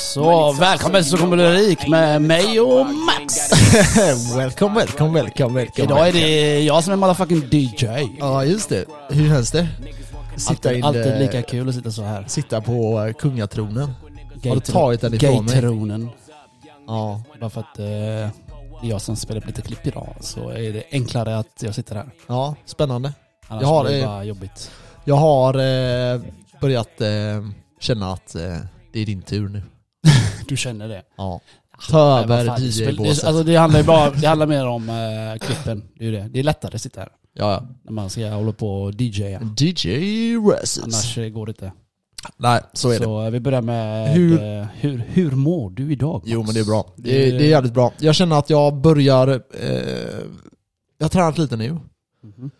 Så välkommen så kommer du rik med mig och Max. welcome, welcome, welcome, welcome. Idag är det jag som är motherfucking DJ. Ja, just det. Hur känns det? Sitta, Alltid, in, alltid eh, lika kul att sitta så här. sitta på eh, kungatronen. Har du tagit den ifrån mig? Gaytronen. Ja. Bara för att eh, det är jag som spelar upp lite klipp idag så är det enklare att jag sitter här. ja, spännande. Annars Jag har, blir det bara jobbigt. Jag har eh, börjat eh, känna att eh, det är din tur nu. Du känner det? Ja. Ta vad över DJ-båset. alltså det handlar ju bara, det handlar mer om eh, klippen. Det är ju det. Det är lättare att sitta här. Ja, ja. När man ska hålla på och DJa. DJ Races. Annars eh, går det inte. Nej, så är det. Så eh, vi börjar med Hur- hur, hur, hur mår du idag Max? Jo men det är bra. Det, Det- är- jävligt bra. Jag känner att jag börjar... Eh, jag har tränat lite nu. Mhm.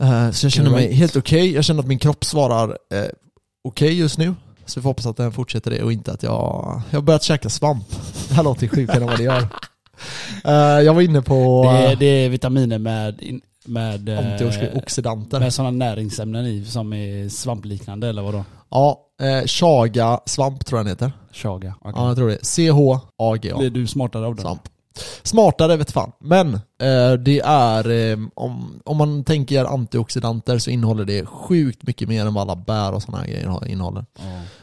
Eh, så jag känner mig helt okej. Jag känner att min kropp svarar eh, okej just nu. Så vi får hoppas att den fortsätter det och inte att jag... Jag har börjat käka svamp. Det här låter sjukare än vad det gör. Eh, jag var inne på Det, är- uh, det är vitaminer med, med, eh, antioxidanter. med sådana näringsämnen i som är svampliknande eller vadå? Ja, eh, chaga svamp tror jag den heter. Chaga. okej. Ja, jag tror det. C-H-A-G-A. Blir du smartare av det? svamp. Smartare vet fan. Men eh, det är, eh, om, om man tänker antioxidanter så innehåller det sjukt mycket mer än vad alla bär och sådana här grejer innehåller.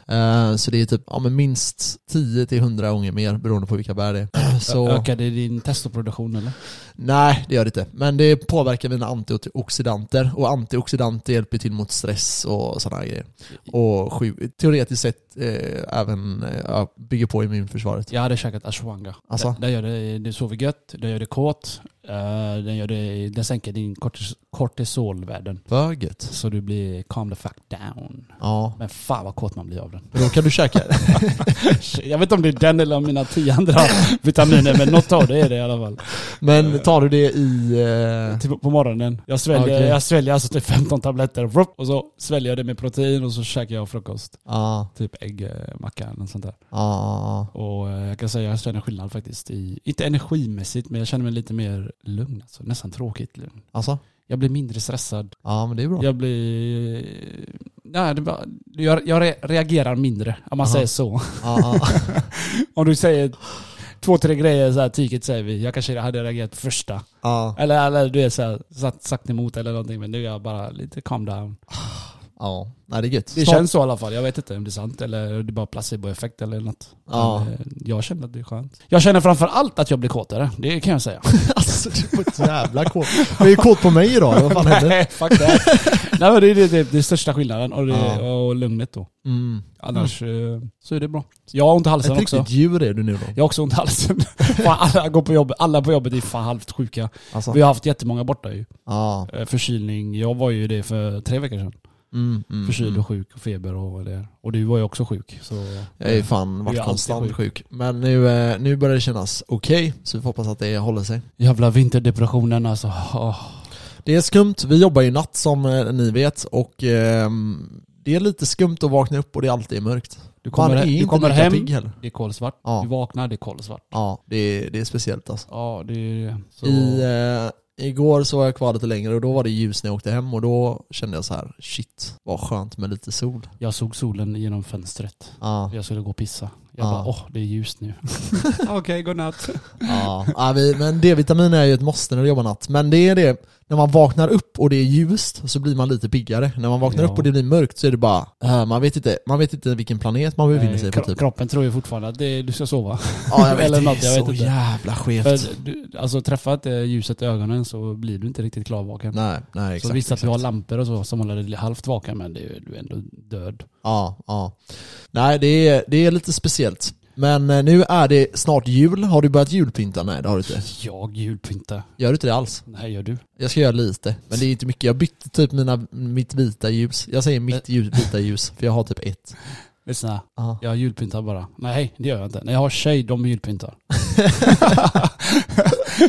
Eh, så det är typ ja, men minst 10-100 gånger mer beroende på vilka bär det är. Så, Ökar det din testoproduktion eller? nej, det gör det inte. Men det påverkar mina antioxidanter och antioxidanter hjälper till mot stress och sådana här grejer. Och teoretiskt sett eh, även eh, bygger på immunförsvaret. Jag hade käkat ashwanga. Alltså? Den, den gör det, det sover gött, den gör det kåt, eh, den, gör det, den sänker din kortis, kortisolvärden. Gött. Så du blir calm the fuck down. Ja. Men fan vad kåt man blir av den. Då kan du käka Jag vet inte om det är den eller om mina tio andra vitaminer, men något av det är det i alla fall. Men tar du det i... Eh, Typ på morgonen. Jag sväljer, Okej. jag sväljer alltså typ 15 tabletter, och så sväljer jag det med protein och så käkar jag frukost. ja, Typ äggmacka eller något sånt där. ja, Och eh, jag kan säga att jag känner skillnad faktiskt. I, inte energimässigt, men jag känner mig lite mer lugn. Alltså. Nästan tråkigt lugn. alltså? Jag blir mindre stressad. Ja men det är bra. Jag blir... Nej, det bara, jag, jag re- reagerar mindre, om man Aha. säger så. Om du säger två, tre grejer så här tyket säger vi. Jag kanske hade reagerat på första. Eller, eller du är så här, sagt emot eller någonting, men nu är jag bara lite calm down. Ja. Nej det är gött. Det Snart- känns så i alla fall. Jag vet inte om det är sant eller det är bara placeboeffekt eller något. Ja. Men, eh, jag känner att det är skönt. Jag känner framför allt att jag blir kåtare. Det kan jag säga. Alltså du är så jävla kåt. Du är ju kåt på mig idag, vad fan händer? Nej, fuck det. Nej men det är det, det, det är största skillnaden och, det, Ja. och lugnet då. Mm. Annars eh, så är det bra. Jag har ont i halsen Ett också. riktigt djur är du nu då. Jag har också ont i halsen. Alla, går på jobbet, alla på jobbet är fan halvt sjuka. Alltså. Vi har haft jättemånga borta ju. Ja. Eh, Förkylning. Jag var ju det för tre veckor sedan. Mm, mm, Förkyld mm. och sjuk och feber och det. Och du var ju också sjuk. Så Jag är fan är varit konstant sjuk. sjuk. Men nu, eh, nu börjar det kännas okej, så vi får hoppas att det håller sig. Jävla vinterdepressionen alltså. Åh. Det är skumt, vi jobbar ju natt som eh, ni vet och ehm, det är lite skumt att vakna upp och det alltid är mörkt. Du Man kommer, är du kommer hem, det är kolsvart. Ja. Du vaknar, det är kolsvart. Ja, det är, det är speciellt alltså. Ja, det är så... I, eh, igår så var jag kvar lite längre och då var det ljus när jag åkte hem och då kände jag så här: shit, vad skönt med lite sol. Jag såg solen genom fönstret. Ja, Jag skulle gå och pissa. Jag Ja. bara, åh, det är ljust nu. Okej, godnatt. ja. ja vi, men D-vitamin är ju ett måste när du jobbar natt. Men det är det, när man vaknar upp och det är ljust så blir man lite piggare. När man vaknar Ja. upp och det blir mörkt så är det bara, äh, man, vet inte, man vet inte vilken planet man befinner sig på typ. Kroppen tror ju fortfarande att det, du ska sova. Ja, jag vet, Eller något, jag vet så inte. jävla skevt. För du, alltså träffa inte ljuset i ögonen så blir du inte riktigt klarvaken. Nej, nej exakt. så visst att vi har lampor och så som håller dig halvt vaken men det är, du är ändå död. Ja, ja. Nej, det är, det är lite speciellt. Men eh, nu är det snart jul. Har du börjat julpynta? Nej, det har du inte. Jag julpyntar. Gör du inte det alls? Nej, gör du? Jag ska göra lite, men det är inte mycket. Jag bytte typ mina, mitt vita ljus. Jag säger mitt ljus, vita ljus, för jag har typ ett. Lyssna, Ja. jag julpyntar bara. Nej, det gör jag inte. När jag har tjej, de julpyntar.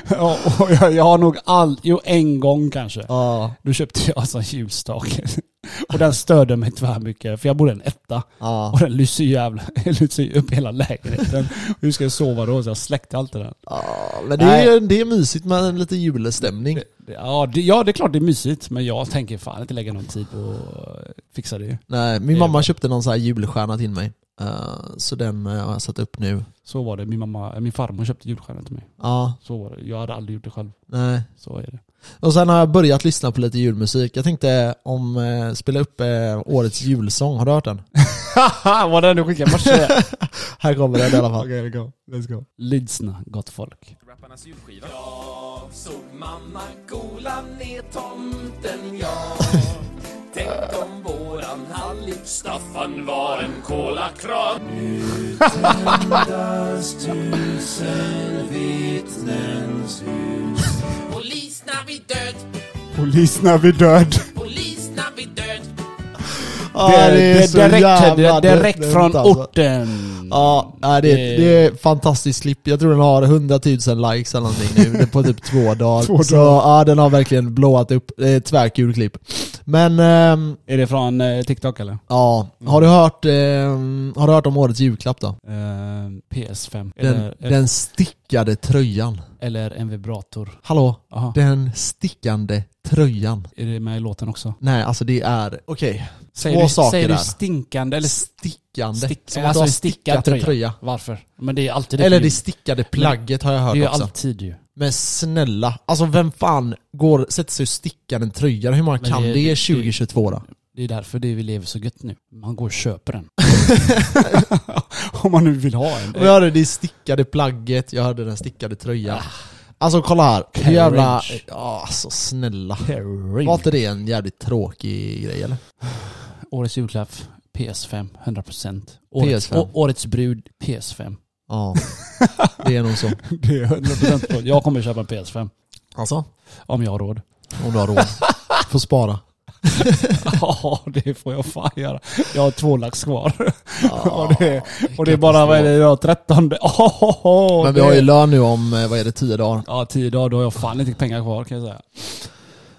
ja, jag, jag har nog all, jo en gång kanske. Ja, Då köpte jag alltså en ljusstake. Och den störde mig tvär mycket för jag bodde i en etta. ja. Och den lyser ju jävla, lyser ju upp hela lägenheten. Hur ska jag sova då? Så jag släckte allt det där. ja men det är, det är mysigt med en lite julstämning. Ja det, ja, det är klart det är mysigt. Men jag tänker fan inte lägga någon tid på att fixar det. Nej, min Det mamma köpte någon sån här julstjärna till mig. Eh, så den eh, har jag satt upp nu. Så var det. Min, mamma, min farmor köpte julstjärna till mig. Ja, Så var det. Jag hade aldrig gjort det själv. nej. Så är det. Och sen har jag börjat lyssna på lite julmusik. Jag tänkte om eh, spela upp eh, årets julsång, har du hört den? Det den du skickade i morse? Här kommer den i alla fall. Okej, go. Let's go. Lyssna, gott folk. Rapparnas julskiva. Jag såg mamma gola ner tomten, ja. Tänk om våran hallick Staffan var en kolakran. Nu tändas tusen vittnens hus. Polis när vi död, Polis när vi död. polis när vi död. Ja, det, det, så direkt, jävla det, direkt dumt, från alltså. orten. Ja, nej, det, Det- det är ett fantastiskt klipp. Jag tror den har 100 000 likes eller någonting nu, Det är på typ två dagar. Två Så dagar. ja, den har verkligen blåat upp. Det är ett tvärkul klipp. Men, ehm, Är det från eh, TikTok eller? ja. Har du hört, ehm, har du hört om årets julklapp då? Eh, PS5. Den, Eller, den stickade tröjan. eller en vibrator. Hallå? Aha. Den stickande tröjan. Är det med i låten också? Nej, alltså det är, okej. Säger, Två du, saker säger där. du stinkande eller Stickande. stick, Som att alltså du har en stickad stickat tröja. Varför? Men det är alltid det. Eller det stickade plagget har jag det hört är ju också. alltid ju. Men snälla, alltså vem fan går, sätter sig och stickar en tröja? Hur många Men kan det- det, det- 2022 då? Det är därför det vi lever så gött nu. Man går och köper den. Om man nu vill ha en. Jag hörde det stickade plagget, jag hörde den stickade tröjan. Alltså kolla här, hur Carriage. jävla... Ja, alltså snälla. Herregud. Var inte det en jävligt tråkig grej eller? Årets julklapp, PS5, 100%. Årets, PS5. å, årets brud, PS5. Ja, det är nog så. Det är 100% på. Jag kommer köpa en PS5. Alltså? Om jag har råd. Om du har råd. Får spara. Ja, det får jag fan göra. Jag har två lax kvar. Ja, och, det, och det är bara, vad är det idag, 13? Oh, Men vi har ju lön nu om, eh, vad är det, 10 dagar? Ja, tio dagar, då har jag fan inte pengar kvar kan jag säga.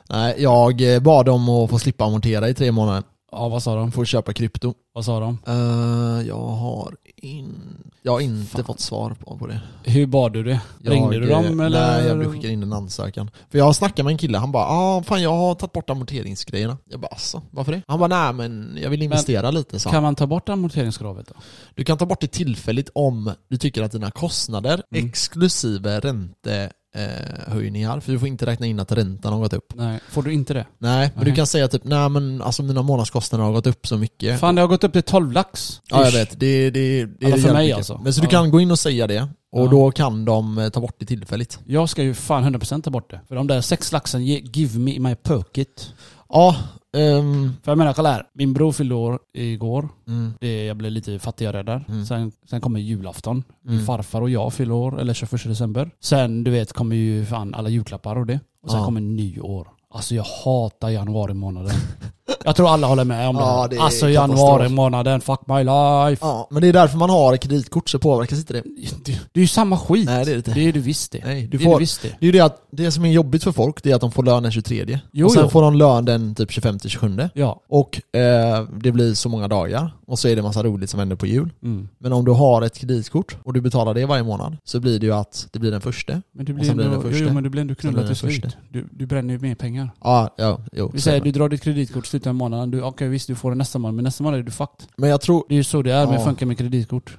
Nej, jag bad om att få slippa amortera i tre månader. Ja, vad sa de? Få köpa krypto. Vad sa de? Eh, jag har in... Jag har inte Fan. fått svar på, på det. Hur bad du det? Jag, Ringde du eh, dem eller? Nej, jag skickade in en ansökan. För jag snackade med en kille, han bara ah, fan jag har tagit bort amorteringsgrejerna. Jag bara alltså, varför det? Han bara nej men jag vill investera lite så. Kan man ta bort amorteringskravet då? Du kan ta bort det tillfälligt om du tycker att dina kostnader, Mm. exklusive räntehöjningar, eh, höjningar, för du får inte räkna in att räntan har gått upp. Nej, får du inte det? Nej, men du Nej. kan säga typ nej men alltså mina månadskostnader har gått upp så mycket. Fan det har gått upp till 12 lax. Ja jag vet, det, det, det Alla är för jävligt mig mycket. alltså. Men så du Ja. kan gå in och säga det, och Ja. då kan de eh, ta bort det tillfälligt. Jag ska ju fan 100% ta bort det. För de där sex laxen, ge- give me my pocket. Ja, ehm, För jag menar, kolla här. Min bror fyllde år igår. mm, Det, jag blev lite fattigare där. Mm. Sen, sen kommer julafton. Min Mm. farfar och jag fyller år, eller 21 december. Sen du vet kommer ju fan alla julklappar och det. Och sen Ja. kommer nyår. Alltså jag hatar januari månaden. jag tror alla håller med om det. Ja, det är alltså januari månaden, fuck my life. ja, men det är därför man har kreditkort så påverkas inte det. Det, det är ju samma skit. Nej det är det inte. Det är du visst det. Nej, du det är får, du visst det. det är ju det att det som är jobbigt för folk, det är att de får lön den 23 Jo, och sen jo. får de lön den typ 25-27 Ja. och eh, det blir så många dagar och så är det massa roligt som händer på jul. Mm. Men om du har ett kreditkort och du betalar det varje månad så blir det ju att det blir den första. Men du blir blir ändå, det jo, första. jo, men du blir ändå blir knullad det till slut. Du, du bränner ju mer pengar. Ja, ja, jo. Vi säger det. du drar ditt kreditkort slutet av månaden. Du, Okej visst du får det nästa månad, men nästa månad är du fucked. Men jag tror... Det är ju så det är Ja. att funka med kreditkort.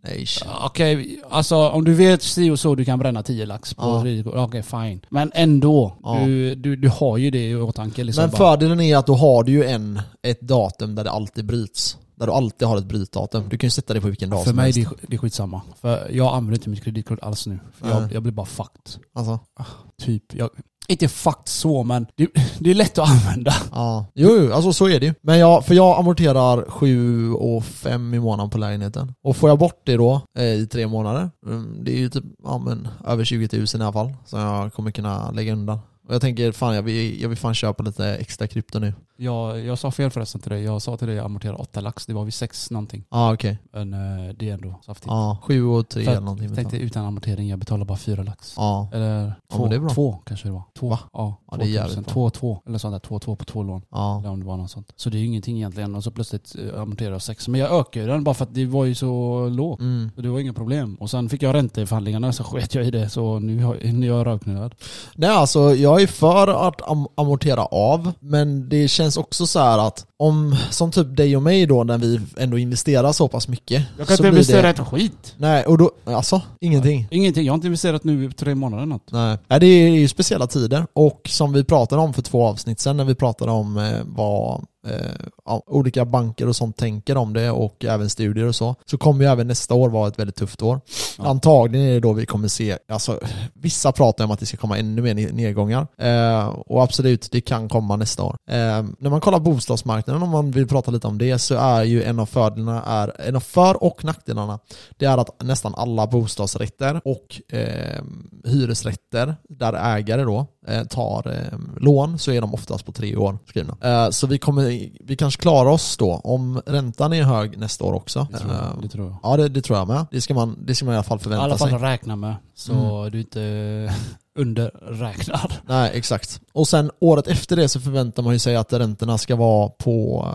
Okej, alltså om du vet si och så du kan bränna 10 lax på Ja. kreditkort. Okej fine. Men ändå, Ja. du, du, du har ju det i åtanke. Liksom Men fördelen är att då har du ju en, ett datum där det alltid bryts. Där du alltid har ett brytdatum. Du kan ju sätta det på vilken dag För som mig helst. det är, det skitsamma. För jag använder inte mitt kreditkort alls nu. För jag, jag blir bara fucked. Alltså, Typ. Jag, inte fucked så men det, det är lätt att använda. ja. Jo, jo, alltså så är det ju. Men jag, för jag amorterar 7 och 5 i månaden på lägenheten. Och får jag bort det då eh, i tre månader, mm, det är ju typ, ja men över 20 000 i alla fall. Som jag kommer kunna lägga undan. Och jag tänker, fan jag vill, jag vill fan köpa lite extra krypto nu. Jag, jag sa fel förresten till dig. Jag sa till dig att jag amorterar 8 lax. Det var vid 6 någonting. Ja ah, okej. Men eh, det är ändå saftigt. Ja, 7 och 3 För eller någonting. jag tänkte utan amortering, jag betalar bara 4 lax. Ja. Eller Ja, två, men det är bra. två kanske det var. Två. Va? Ja, Ja, det är jävligt 2000. bra. Två, två. Eller sånt där. Två, två på två lån. Ja. Eller om det var något sånt. Så det är ju ingenting egentligen. Och så plötsligt eh, amorterar jag sex. Men jag ökade den bara för att det var ju så lågt. Mm. Så det var inga problem. Och sen fick jag ränteförhandlingarna så sket jag i det. Så nu, är jag röknullad. Nej alltså jag är för att am- amortera av, men det känns också så här att om, som typ dig och mig då, när vi ändå investerar så pass mycket. Jag kan inte investera det, ett skit. Nej, och då, alltså ingenting. Ingenting. Jag har inte investerat nu i tre månader något. Nej. Nej, det är ju speciella tider och som vi pratade om för två avsnitt sedan, när vi pratade om eh, vad ja, olika banker och sånt tänker om det och även studier och så, så kommer ju även nästa år vara ett väldigt tufft år. Ja. Antagligen är det då vi kommer se, alltså vissa pratar om att det ska komma ännu mer ne- nedgångar eh, och absolut, det kan komma nästa år. Eh, när man kollar bostadsmarknaden, om man vill prata lite om det, så är ju en av fördelarna, är, en av för och nackdelarna, det är att nästan alla bostadsrätter och eh, hyresrätter där ägare då eh, tar eh, lån så är de oftast på tre år skrivna. Eh, så vi kommer, vi kanske klarar oss då om räntan är hög nästa år också. Det tror Eh, jag. Det tror jag. Ja det, det tror jag med. Det ska man, det ska man i alla fall I förvänta alla fall sig. räkna med. Så Mm. du inte underräknar. Nej exakt. Och sen året efter det så förväntar man ju sig att räntorna ska vara på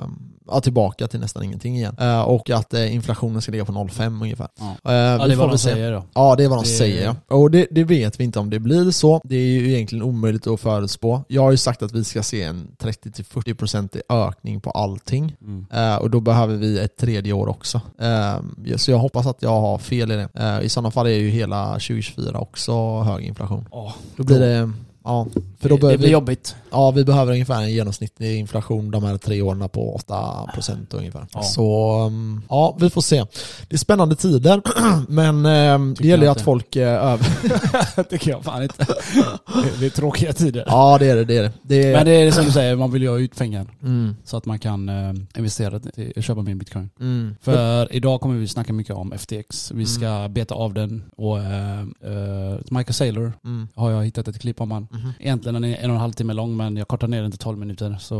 ja, tillbaka till nästan ingenting igen. Eh, och att eh, inflationen ska ligga på 0,5 ungefär. Ja. Eh, Ja, det är vad de säger då. Ja, det är vad de Det- säger ja. Och det, det vet vi inte om det blir så. Det är ju egentligen omöjligt att förutspå. Jag har ju sagt att vi ska se en 30-40% ökning på allting. Mm. Eh, och då behöver vi ett tredje år också. Eh, så jag hoppas att jag har fel i det. Eh, I sådana fall är ju hela 2024 också hög inflation. Ja, Då blir det, ja, för då det, det blir vi, jobbigt. ja, vi behöver ungefär en genomsnittlig inflation de här tre åren på 8% ungefär. Ja. Så um, ja, vi får se. Det är spännande tider, men um, det gäller ju att folk är över... tycker jag fan inte. Det- Det är tråkiga tider. Ja det är det, det är det. det är, Men det är som du säger, man vill ju ha ut pengar. mm, Så att man kan eh, investera till, köpa mer bitcoin. mm. För idag kommer vi snacka mycket om FTX. Vi ska Mm. beta av den och eh, eh, Michael Saylor Mm. har jag hittat ett klipp om han. Mhm. Egentligen den är en och en halv timme lång men jag kortar ner den till 12 minuter. Så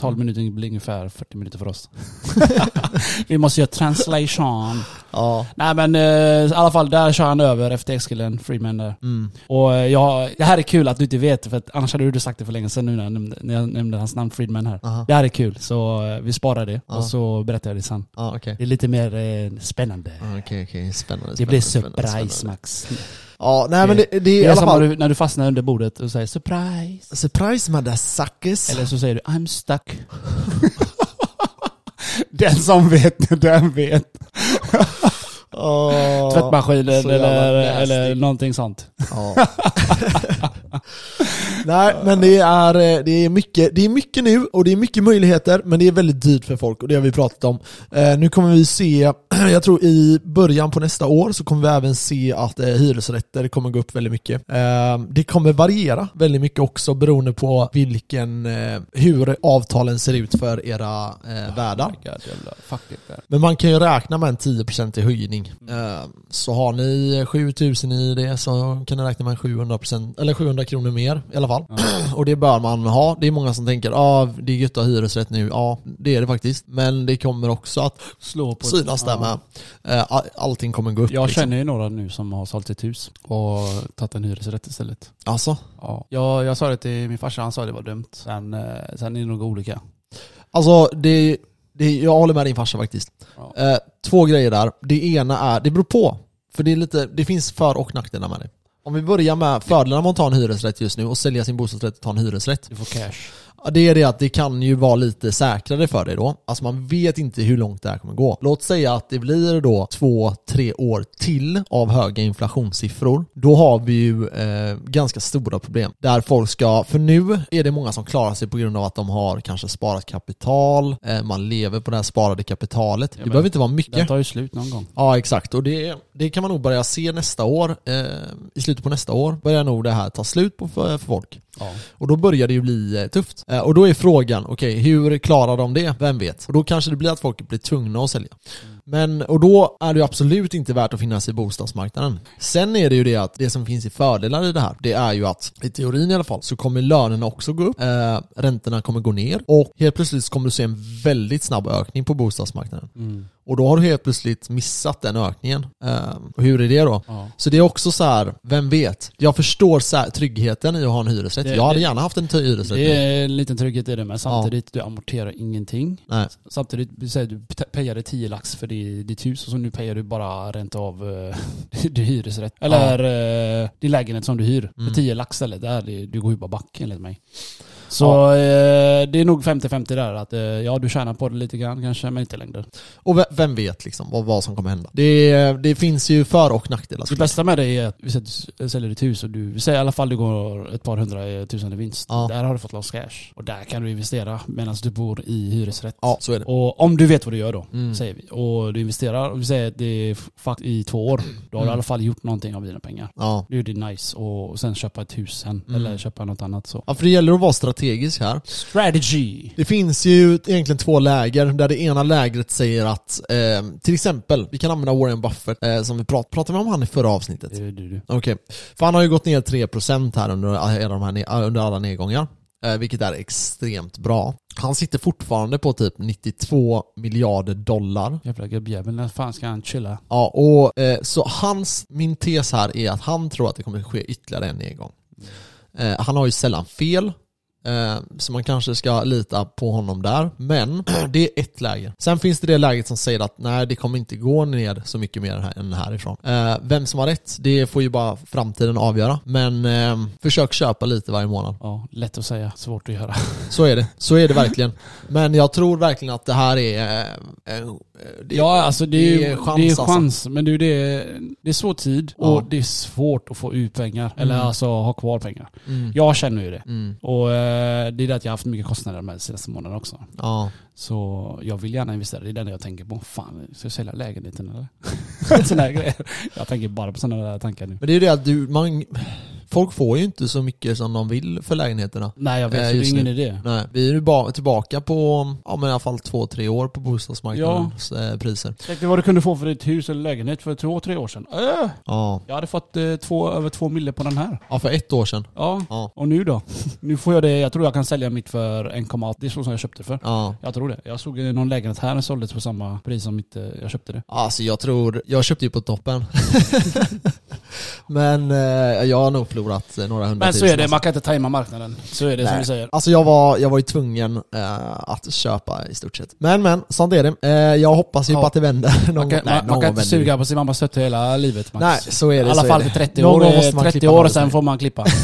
12 Mm. minuter blir ungefär 40 minuter för oss. vi måste göra translation. Ja. Nej men eh, i alla fall där kör han över FTX-killen, Freeman där. Mm. Och eh, jag, det här är kul att du inte vet för att annars hade du sagt det för länge sedan nu när jag nämnde, när jag nämnde hans namn Friedman här. Aha. Det här är kul så eh, vi sparar det Ja. och så berättar jag det sen. Ja okej. Det är lite mer eh, spännande. Ja, Okej okej, spännande. Det blir spännande, surprise spännande. Max. Ja, nej men det, det är Det i är alla som fall... när du, när du fastnar under bordet och säger surprise. Surprise motherfuckers. Eller så säger du I'm stuck. den som vet, den vet. Åh, Tvättmaskinen eller, eller någonting sånt. Ja. Nej, men det är, eh, det, är mycket, det är mycket nu och det är mycket möjligheter, men det är väldigt dyrt för folk och det har vi pratat om. Eh, nu kommer vi se, jag tror i början på nästa år så kommer vi även se att eh, hyresrätter kommer gå upp väldigt mycket. Eh, det kommer variera väldigt mycket också beroende på vilken, hur avtalen ser ut för era eh, värdar. Oh. Men man kan ju räkna med en 10% i höjning. Så har ni 7000 i det så kan ni räkna med en 700%, eller 700 kronor mer i alla fall. Och det bör man ha. Det är många som tänker ja ah, det är gött att ha hyresrätt nu. Ja, det är det faktiskt. Men det kommer också att Slå på synas där med. Eh, all- Allting kommer gå upp. Jag liksom. känner ju några nu som har sålt ett hus och tagit en hyresrätt istället. Alltså, Ja. Jag, jag sa det till min farsa, han sa det var dumt. Sen, eh, sen är det nog olika. alltså det, det, jag håller med din farsa faktiskt. Ja. Eh, två grejer där. Det ena är, det beror på. För det, är lite, det finns för och nackdelar med det. Om vi börjar med fördelarna med att ta en hyresrätt just nu och sälja sin bostadsrätt och ta en hyresrätt. Du får cash. Ja, Det är det att det kan ju vara lite säkrare för dig då. Alltså man vet inte hur långt det här kommer gå. Låt säga att det blir då två, tre år till av höga inflationssiffror. Då har vi ju eh, ganska stora problem. Där folk ska, för nu är det många som klarar sig på grund av att de har kanske sparat kapital, eh, man lever på det här sparade kapitalet. Ja, det behöver inte vara mycket. tar ju slut någon gång. Ja exakt, och det, det kan man nog börja se nästa år. Eh, I slutet på nästa år börjar nog det här ta slut på för, för folk. Ja. Och då börjar det ju bli eh, tufft. Eh, och då är frågan, okej, hur klarar de det? Vem vet? Och då kanske det blir att folk blir tvungna att sälja. Men, och då är det ju absolut inte värt att finnas i bostadsmarknaden. Sen är det ju det att det som finns i fördelar i det här, det är ju att i teorin i alla fall så kommer lönerna också gå upp, eh, räntorna kommer gå ner och helt plötsligt så kommer du se en väldigt snabb ökning på bostadsmarknaden. Mm. Och då har du helt plötsligt missat den ökningen. Eh, och hur är det då? Ja. Så det är också så här, vem vet? Jag förstår så här, tryggheten i att ha en hyresrätt. Det- jag hade det- gärna haft en hyresrätt. Det är en liten trygghet i det men samtidigt, du amorterar ingenting. Nej. Samtidigt, du säger du pe- payade 10 lax för ditt hus och så nu payar du bara ränta av eh, din hyresrätt. Eller eh, din lägenhet som du hyr. Mm. För 10 lax eller där, du går ju bara back enligt mig. Så eh, det är nog 50-50 där. Att, eh, ja, du tjänar på det lite grann kanske, men inte i längden. Och ve- vem vet liksom vad, vad som kommer hända? Det, det finns ju för och nackdelar. Det bästa med det är att vi du säljer ditt hus och du, säger i alla fall du går ett par hundra eh, tusen i vinst. Ja. Där har du fått loss cash. Och där kan du investera medan du bor i hyresrätt. Ja, så är det. Och om du vet vad du gör då, Mm. säger vi. Och du investerar, och vi säger att det är i två år. Då har du Mm. i alla fall gjort någonting av dina pengar. Ja. Det är det nice. Och sen köpa ett hus sen. Mm. Eller köpa något annat så. ja, för det gäller att vara strategisk här. Strategy. Det finns ju egentligen två läger, där det ena lägret säger att, eh, till exempel, vi kan använda Warren Buffett, eh, som vi prat, pratade om han i förra avsnittet? Du, du. Okej, för han har ju gått ner 3% här under, alla de här, under alla nedgångar. Eh, vilket är extremt bra. Han sitter fortfarande på typ 92 miljarder dollar. Jävla gubbjävel. När fan ska han chilla? Ja, och eh, så hans, min tes här är att han tror att det kommer ske ytterligare en nedgång. Eh, han har ju sällan fel, så man kanske ska lita på honom där. Men det är ett läge. Sen finns det det läget som säger att nej, det kommer inte gå ner så mycket mer här, än härifrån. Eh, vem som har rätt, det får ju bara framtiden avgöra. Men eh, försök köpa lite varje månad. Ja, lätt att säga, svårt att göra. Så är det. Så är det verkligen. Men jag tror verkligen att det här är... Eh, eh, det, ja, alltså det är, det är chans, det är alltså. chans. Men du, det är, det är svår tid Ja. och det är svårt att få ut pengar. Eller Mm. alltså ha kvar pengar. Mm. Jag känner ju det. Mm. Och eh, det är det att jag har haft mycket kostnader de senaste månaderna också. Ja. Så jag vill gärna investera, det är det enda jag tänker på. Fan, ska jag sälja lägenheten eller? Sådana här grejer. Jag tänker bara på sådana där tankar nu. Men det är ju det att du, man, folk får ju inte så mycket som de vill för lägenheterna. Nej jag vet, Eh, så det är ingen nu. idé. Nej, vi är ju tillbaka på, ja men i alla fall två, tre år på bostadsmarknadens eh, priser. Tänk dig vad du kunde få för ditt hus eller lägenhet för två, tre år sedan. Äh, Ja. jag hade fått eh, två, över två mille på den här. ja, för ett år sedan. Ja. Ja. Och nu då? Nu får jag det, jag tror jag kan sälja mitt för 1,8. Det är så som jag köpte för. Ja. Jag tror det. Jag såg eh, någon lägenhet här som såldes på samma pris som mitt, eh, jag köpte det. Alltså jag tror, jag köpte ju på toppen. men eh, jag har nog förlorat eh, några Men hundratusen. så är det, alltså. man kan inte tajma marknaden. Så är det som Nej. du säger. Alltså jag var, jag var ju tvungen eh, att köpa i stort sett. Men men, sånt är det. Eh, jag hoppas ju Ja. på att det vänder. Någon, Man kan, nej, man, man kan inte suga på sin mammas fötter hela livet Max. Nej, så är det. I alla fall för det. 30 Någon år. gång eh, måste man 30 klippa år sen får man klippa.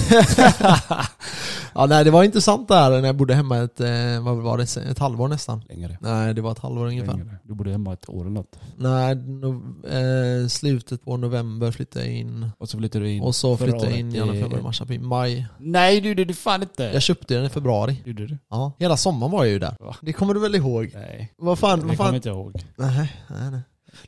Ja, nej, det var intressant där när jag bodde hemma ett, eh, vad var det, ett halvår nästan. Längre. Nej, det var ett halvår ungefär. Längre. Du bodde hemma ett år eller något. Nej, no, eh, slutet på november flyttade jag in. Och så flyttade du in. Och så förra flyttade jag in i i- februari, mars, april, maj. Nej du, det du fan inte. Jag köpte den i februari. Gjorde du? Ja, hela sommaren var jag ju där. Va? Det kommer du väl ihåg? Nej. Vad fan, Det vad kommer fan? inte jag ihåg. Nej, nej, nej.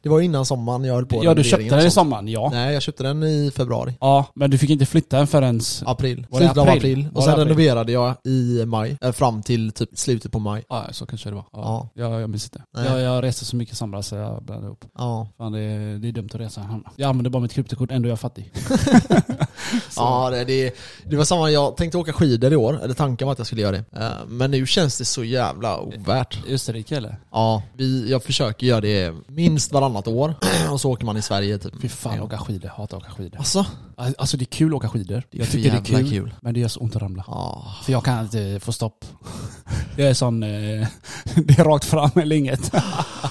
Det var innan sommaren jag höll på Ja du köpte den i sommaren, ja. Nej, jag köpte den i februari. Ja, men du fick inte flytta den förrän... April. Var det Slutet av april? april. Var Och sen april? renoverade jag i maj. Eh, fram till typ slutet på maj. Ja, så kanske det var. Ja. Ja. Jag, jag minns inte. Nej. Jag, jag reste så mycket i somras så jag blandade ihop. Ja. Fan det är, det är dumt att resa. Jag använder bara mitt kryptokort, ändå är jag fattig. Ja, det, det, det var samma. Jag tänkte åka skidor i år. Eller tanken var att jag skulle göra det. Eh, Men nu känns det så jävla ovärt. Österrike eller? Ja, vi, jag försöker göra det minst varannat år. Och så åker man i Sverige typ. Fy fan, åka skidor. Hatar att åka skidor. Alltså? Alltså det är kul att åka skidor. Jag tycker det är kul, kul. Men det gör så ont att ramla. Ja. För jag kan inte få stopp. Jag är sån... Eh, det är rakt fram eller inget.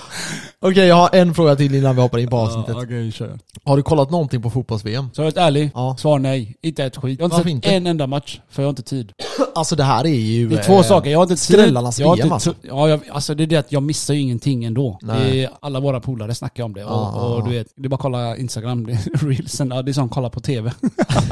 Okej, jag har en fråga till innan vi hoppar in på avsnittet. Okej, kör. Har du kollat någonting på fotbolls-VM? Så jag är ärlig, Ja. svar nej. Inte ett skit. Jag har inte sett inte? en enda match, för jag har inte tid. Alltså det här är ju... Det är två eh, saker, jag har inte tid. skrällarnas jag har VM inte alltså. Ja, jag, alltså det är det att jag missar ju ingenting ändå. Nej. Det är, alla våra polare snackar om det. Och, ja, och ja. du vet, det är bara att kolla Instagram, det är reelsen, ja, det är som att kolla på TV.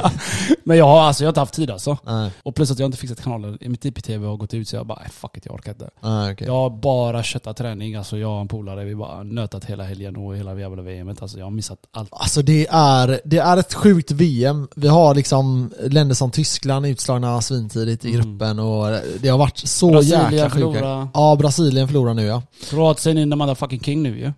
Men jag har alltså, jag har inte haft tid alltså. Nej, Och plus att jag inte fixat kanalen, mitt IPTV har gått ut så jag bara, "Nej, fuck it, jag orkar inte. nej okej. Jag har bara köttat träning, alltså jag och en polare, vi bara nötat hela helgen och hela jävla VMet. Alltså jag har missat allt. Alltså det är, det är ett sjukt VM. Vi har liksom länder som Tyskland utslagna svintidigt i Mm. gruppen och det har varit så Brasilien jäkla sjuka. förlora. Ja, Brasilien förlorar nu ja. Kroatien är the motherfucking king nu ju.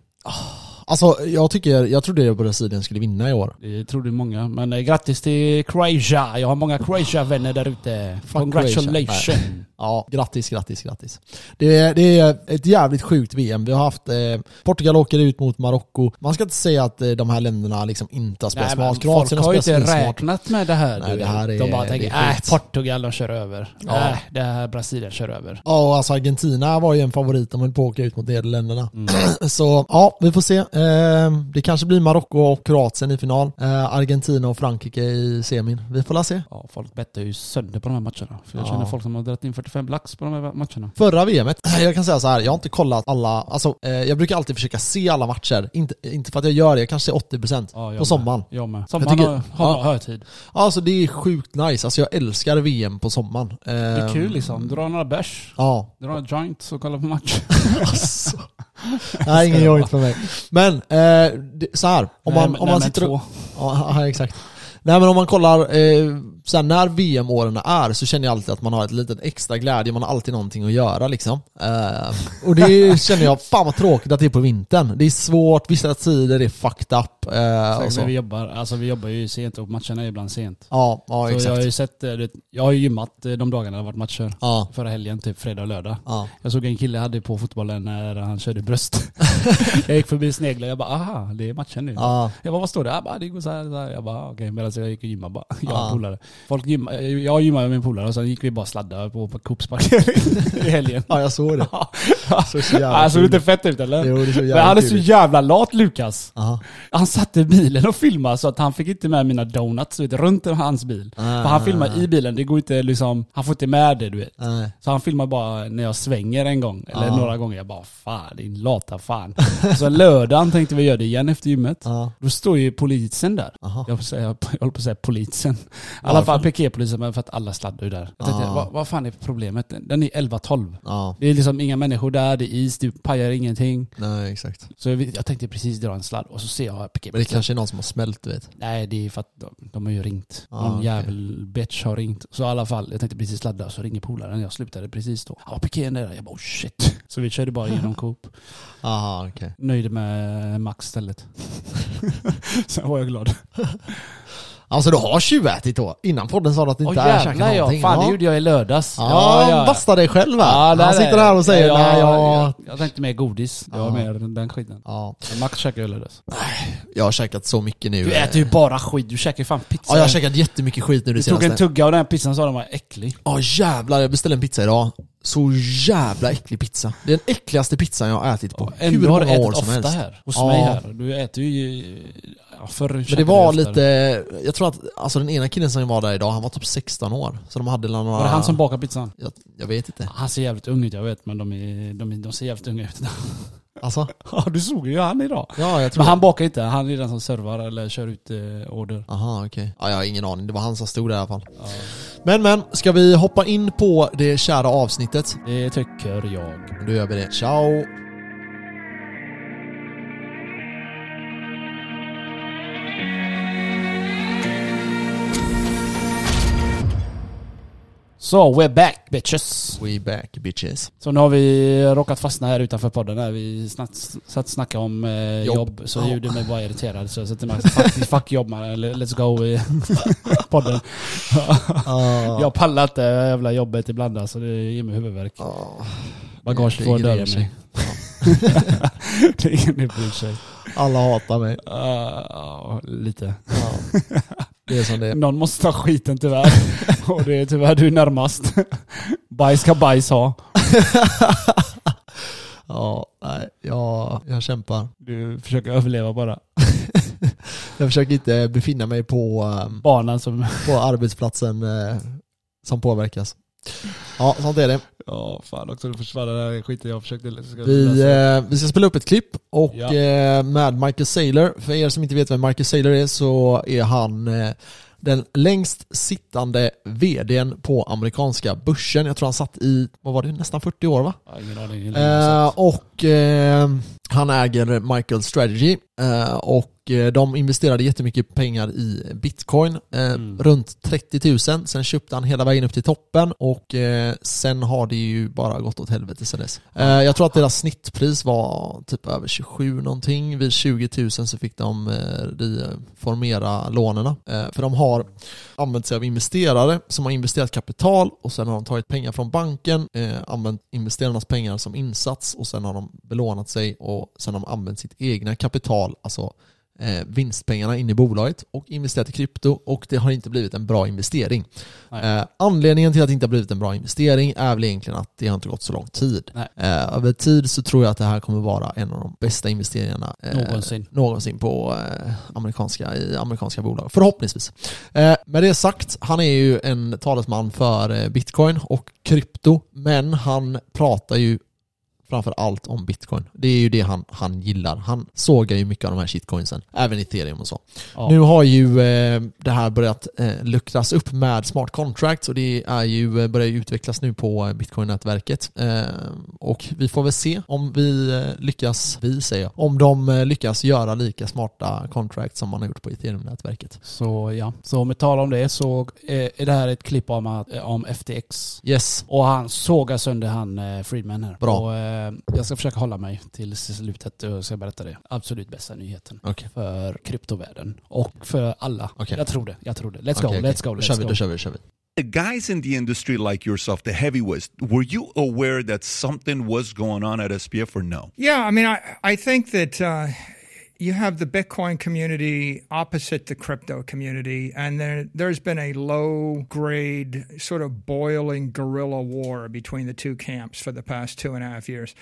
Alltså jag tycker, jag trodde att Brasilien skulle vinna i år. Det trodde många. Men eh, grattis till Croatia. Jag har många Croatia-vänner där ute. Congratulations. Ja, grattis, grattis, grattis. Det är, det är ett jävligt sjukt VM. Vi har haft, eh, Portugal åker ut mot Marocko. Man ska inte säga att eh, de här länderna liksom inte har spelat Nej, smart. Kroatien har spelat inte smart. räknat med det här. Nej, du det här är- de bara tänker, äh, sjukt." Portugal de kör över. Ja. Nej, det här Brasilien kör över. Ja, och alltså Argentina var ju en favorit om man på att åka ut mot Nederländerna. Mm. Så ja, vi får se. Eh, det kanske blir Marocko och Kroatien i final. Eh, Argentina och Frankrike i semin. Vi får la se. Ja, folk bettar ju sönder på de här matcherna. För jag Ja. känner folk som har dragit in 45 lax på de här matcherna. Förra VMet, jag kan säga så här, jag har inte kollat alla, alltså eh, jag brukar alltid försöka se alla matcher. Inte, inte för att jag gör det, jag kanske ser 80% Ja, jag på med. sommaren. Jag med. Jag Sommaren tycker- har, har ja. högtid. Alltså det är sjukt nice, alltså jag älskar VM på sommaren. Eh, Det är kul liksom. Dra några bärs, Ja, dra några joints och kolla på match. alltså. Nej, ingen joint för mig. Men, eh, det, så här, om man, Nej, om nej, man men sitter och, ja, exakt. Nej men om man kollar, eh, sen när VM-åren är så känner jag alltid att man har ett litet extra glädje, man har alltid någonting att göra liksom. Eh, och det känner jag, fan vad tråkigt att det är på vintern. Det är svårt, vissa tider är fucked up. Eh, Så så. vi, jobbar, alltså vi jobbar ju sent och matcherna är ibland sent. Ja, ja Så jag har exakt. ju sett, eh, jag har ju gymmat eh, de dagarna det har varit matcher. Ja, Förra helgen, typ fredag och lördag. ja. Jag såg en kille hade på fotbollen när han körde bröst. jag gick förbi sneglar jag bara aha, det är matchen nu. ja. Jag bara vad står det? Jag bara det går så här, så här. Jag bara okej, medan jag gick och gymmade bara. Jag Ja. och polare. Folk gymmar, jag gymmade med min polare och sen gick vi bara sladda på, på Coops parkering i helgen. ja, jag såg det. Så, så jävla Alltså kul. inte fett ut eller? Jo, det är så Men jävla han är så jävla lat Lukas. Aha. Han satte bilen och filmade så att han fick inte med mina donuts vet, runt hans bil. Ah. För han filmar i bilen, det går inte liksom, han får inte med det du vet. Nej. Så han filmar bara när jag svänger en gång, eller Ja. några gånger. Jag bara fan din lata fan. Så lördagen tänkte vi göra det igen efter gymmet. Ja. Då står ju polisen där. Aha. Jag, säga, jag håller på att säga polisen. I alla fall piketpolisen, men för att alla sladdar ju där. Jag tänkte, Ah. vad, vad fan är problemet? Den är 11-12. Ja, Det är liksom inga människor där, det är is, det pajar ingenting. nej exakt. Så jag, jag tänkte precis dra en sladd och så ser jag Men det kanske är någon som har smält du vet. Nej, det är för att de, de har ju ringt. Ah, Någon okej. jävel bitch har ringt. Så i alla fall, jag tänkte precis ladda så ringer polaren. Jag slutade precis då. Ja, piketen där. Jag bara oh shit. Så vi körde bara genom Coop. Aha, okej. Nöjde med Max stället. Sen var jag glad. Alltså du har tjuvätit då? Innan podden sa du att du inte är käkat jävlar ja. någonting. Fan det ja. gjorde jag i lördags. Ja, basta dig själv här. Ja, där Han sitter här och säger ja, nej jag... jag... Tänkte mer godis. Det var Ja. mer den skiten. Ja, Max käkade jag i lördags. jag har käkat så mycket nu. Du äter ju bara skit. Du käkar ju fan pizza. Ja, jag har käkat jättemycket skit nu det du tog en senaste. tugga av den här pizzan och sa den var äcklig. Ja jävlar, jag beställde en pizza idag. Så jävla äcklig pizza. Det är den äckligaste pizzan jag har ätit på Och hur ändå har du många år ätit som ofta helst. här. Hos Ja. mig här. Du äter ju... Ja, Men det var oftare. lite, jag tror att alltså den ena killen som var där idag, han var typ 16 år. Så de hade några... Var det han som bakade pizzan? Jag, jag vet inte. Han ser jävligt ung ut, jag vet, men de, är, de, de ser jävligt unga ut. Alltså? Ja, du såg ju han idag. Ja, jag tror Men han bakar inte, han är den som servar eller kör ut eh, order. Aha, okej. Ja, jag har ingen aning. Det var han som stod där i alla fall. Ja, Men men, ska vi hoppa in på det kära avsnittet? det tycker jag. Då gör vi det. Ciao! Så, we're back bitches. We back bitches. Så nu har vi råkat fastna här utanför podden när vi snatt, satt snackade om eh, Jobb. jobb. Så Ja. gjorde mig bara irriterad. Så jag sa till Max, fuck, fuck jobb man, let's go i podden. Uh, Jag pallar inte jävla jobbet ibland alltså, det ger mig huvudvärk. Bagage grejer döda sig. mig. det är ingen som bryr sig. Alla hatar mig. Uh, lite. Ja. Det är som det är. Någon måste ta skiten tyvärr. Och det är tyvärr du närmast. Bajs ska bajs ha. Ja, nej, jag, jag kämpar. Du försöker överleva bara. Jag försöker inte befinna mig på, Banan som... på arbetsplatsen eh, som påverkas. Ja, sånt är det. Ja, fan också. Du försvann den här skiten jag försökte ska Vi, eh, vi ska spela upp ett klipp och Ja. eh, med Michael Saylor. För er som inte vet vem Michael Saylor är så är han eh, den längst sittande vdn på amerikanska börsen. Jag tror han satt i, vad var det, nästan 40 år va? Ja, ingen aning. Eh, och eh, han äger Michael Strategy och eh, de investerade jättemycket pengar i bitcoin, eh, Mm. runt 30 000. Sen köpte han hela vägen upp till toppen och eh, sen har det ju bara gått åt helvete sen dess. Eh, jag tror att deras snittpris var typ över 27 någonting. Vid 20 000 så fick de eh, reformera lånen. Eh, för de har använt sig av investerare som har investerat kapital och sen har de tagit pengar från banken, eh, använt investerarnas pengar som insats och sen har de belånat sig och sen har de använt sitt egna kapital, alltså eh, vinstpengarna in i bolaget och investerat i krypto och det har inte blivit en bra investering. Eh, anledningen till att det inte har blivit en bra investering är väl egentligen att det har inte gått så lång tid. Eh, över tid så tror jag att det här kommer vara en av de bästa investeringarna eh, Någonsin. någonsin på eh, amerikanska, i amerikanska bolag. Förhoppningsvis. Eh, med det sagt, han är ju en talesman för eh, bitcoin och krypto, men han pratar ju framför allt om bitcoin. Det är ju det han, han gillar. Han sågar ju mycket av de här shitcoinsen, även ethereum och så. Ja. Nu har ju eh, det här börjat eh, luckras upp med smart contracts och det är ju, eh, börjar ju utvecklas nu på bitcoin-nätverket. Eh, och vi får väl se om vi eh, lyckas, vi säger jag, om de eh, lyckas göra lika smarta contracts som man har gjort på ethereum-nätverket. Så ja, så med tal om det så är det här ett klipp om, om FTX. Yes. Och han sågar sönder han Friedman här. Bra. Och, jag ska försöka hålla mig till slutet och ska berätta det. Absolut bästa nyheten. Okej. För kryptovärlden. Och för alla. Okej. Jag tror det. Jag tror det. Let's go, Okej, let's go, Då let's kör vi, go. då kör vi, då kör vi. the guys in the industry like yourself, the heavyweights, were you aware that something was going on at SPF or no? Yeah, I mean, I, I think that uh, you have the Bitcoin community opposite the crypto community, and there, there's been a low grade, sort of boiling guerrilla war between the two camps for the past two and a half years.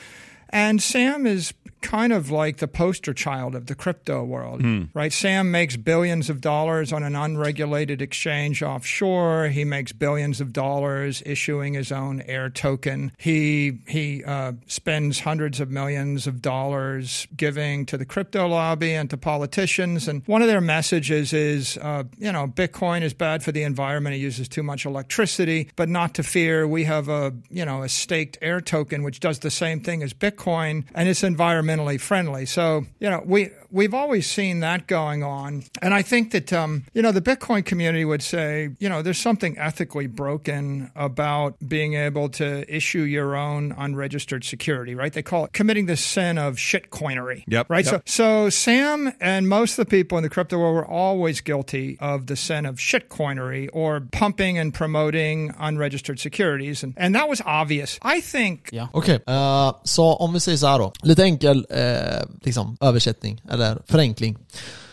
And Sam is kind of like the poster child of the crypto world, right? Sam makes billions of dollars on an unregulated exchange offshore. He makes billions of dollars issuing his own air token. He he uh, spends hundreds of millions of dollars giving to the crypto lobby and to politicians. And one of their messages is, uh, you know, Bitcoin is bad for the environment. It uses too much electricity, but not to fear. We have a you know a staked air token which does the same thing as Bitcoin and it's environmentally friendly. So you know we we've always seen that going on, and I think that um, you know the Bitcoin community would say you know there's something ethically broken about being able to issue your own unregistered security, right? They call it committing the sin of shitcoinery. Yep, Right. yep. So so Sam and most of the people in the crypto world were always guilty of the sin of shitcoinery or pumping and promoting unregistered securities, and and that was obvious. I think Ja. Okej, eh, så om vi säger så här då. Lite enkel eh, liksom, översättning, eller förenkling.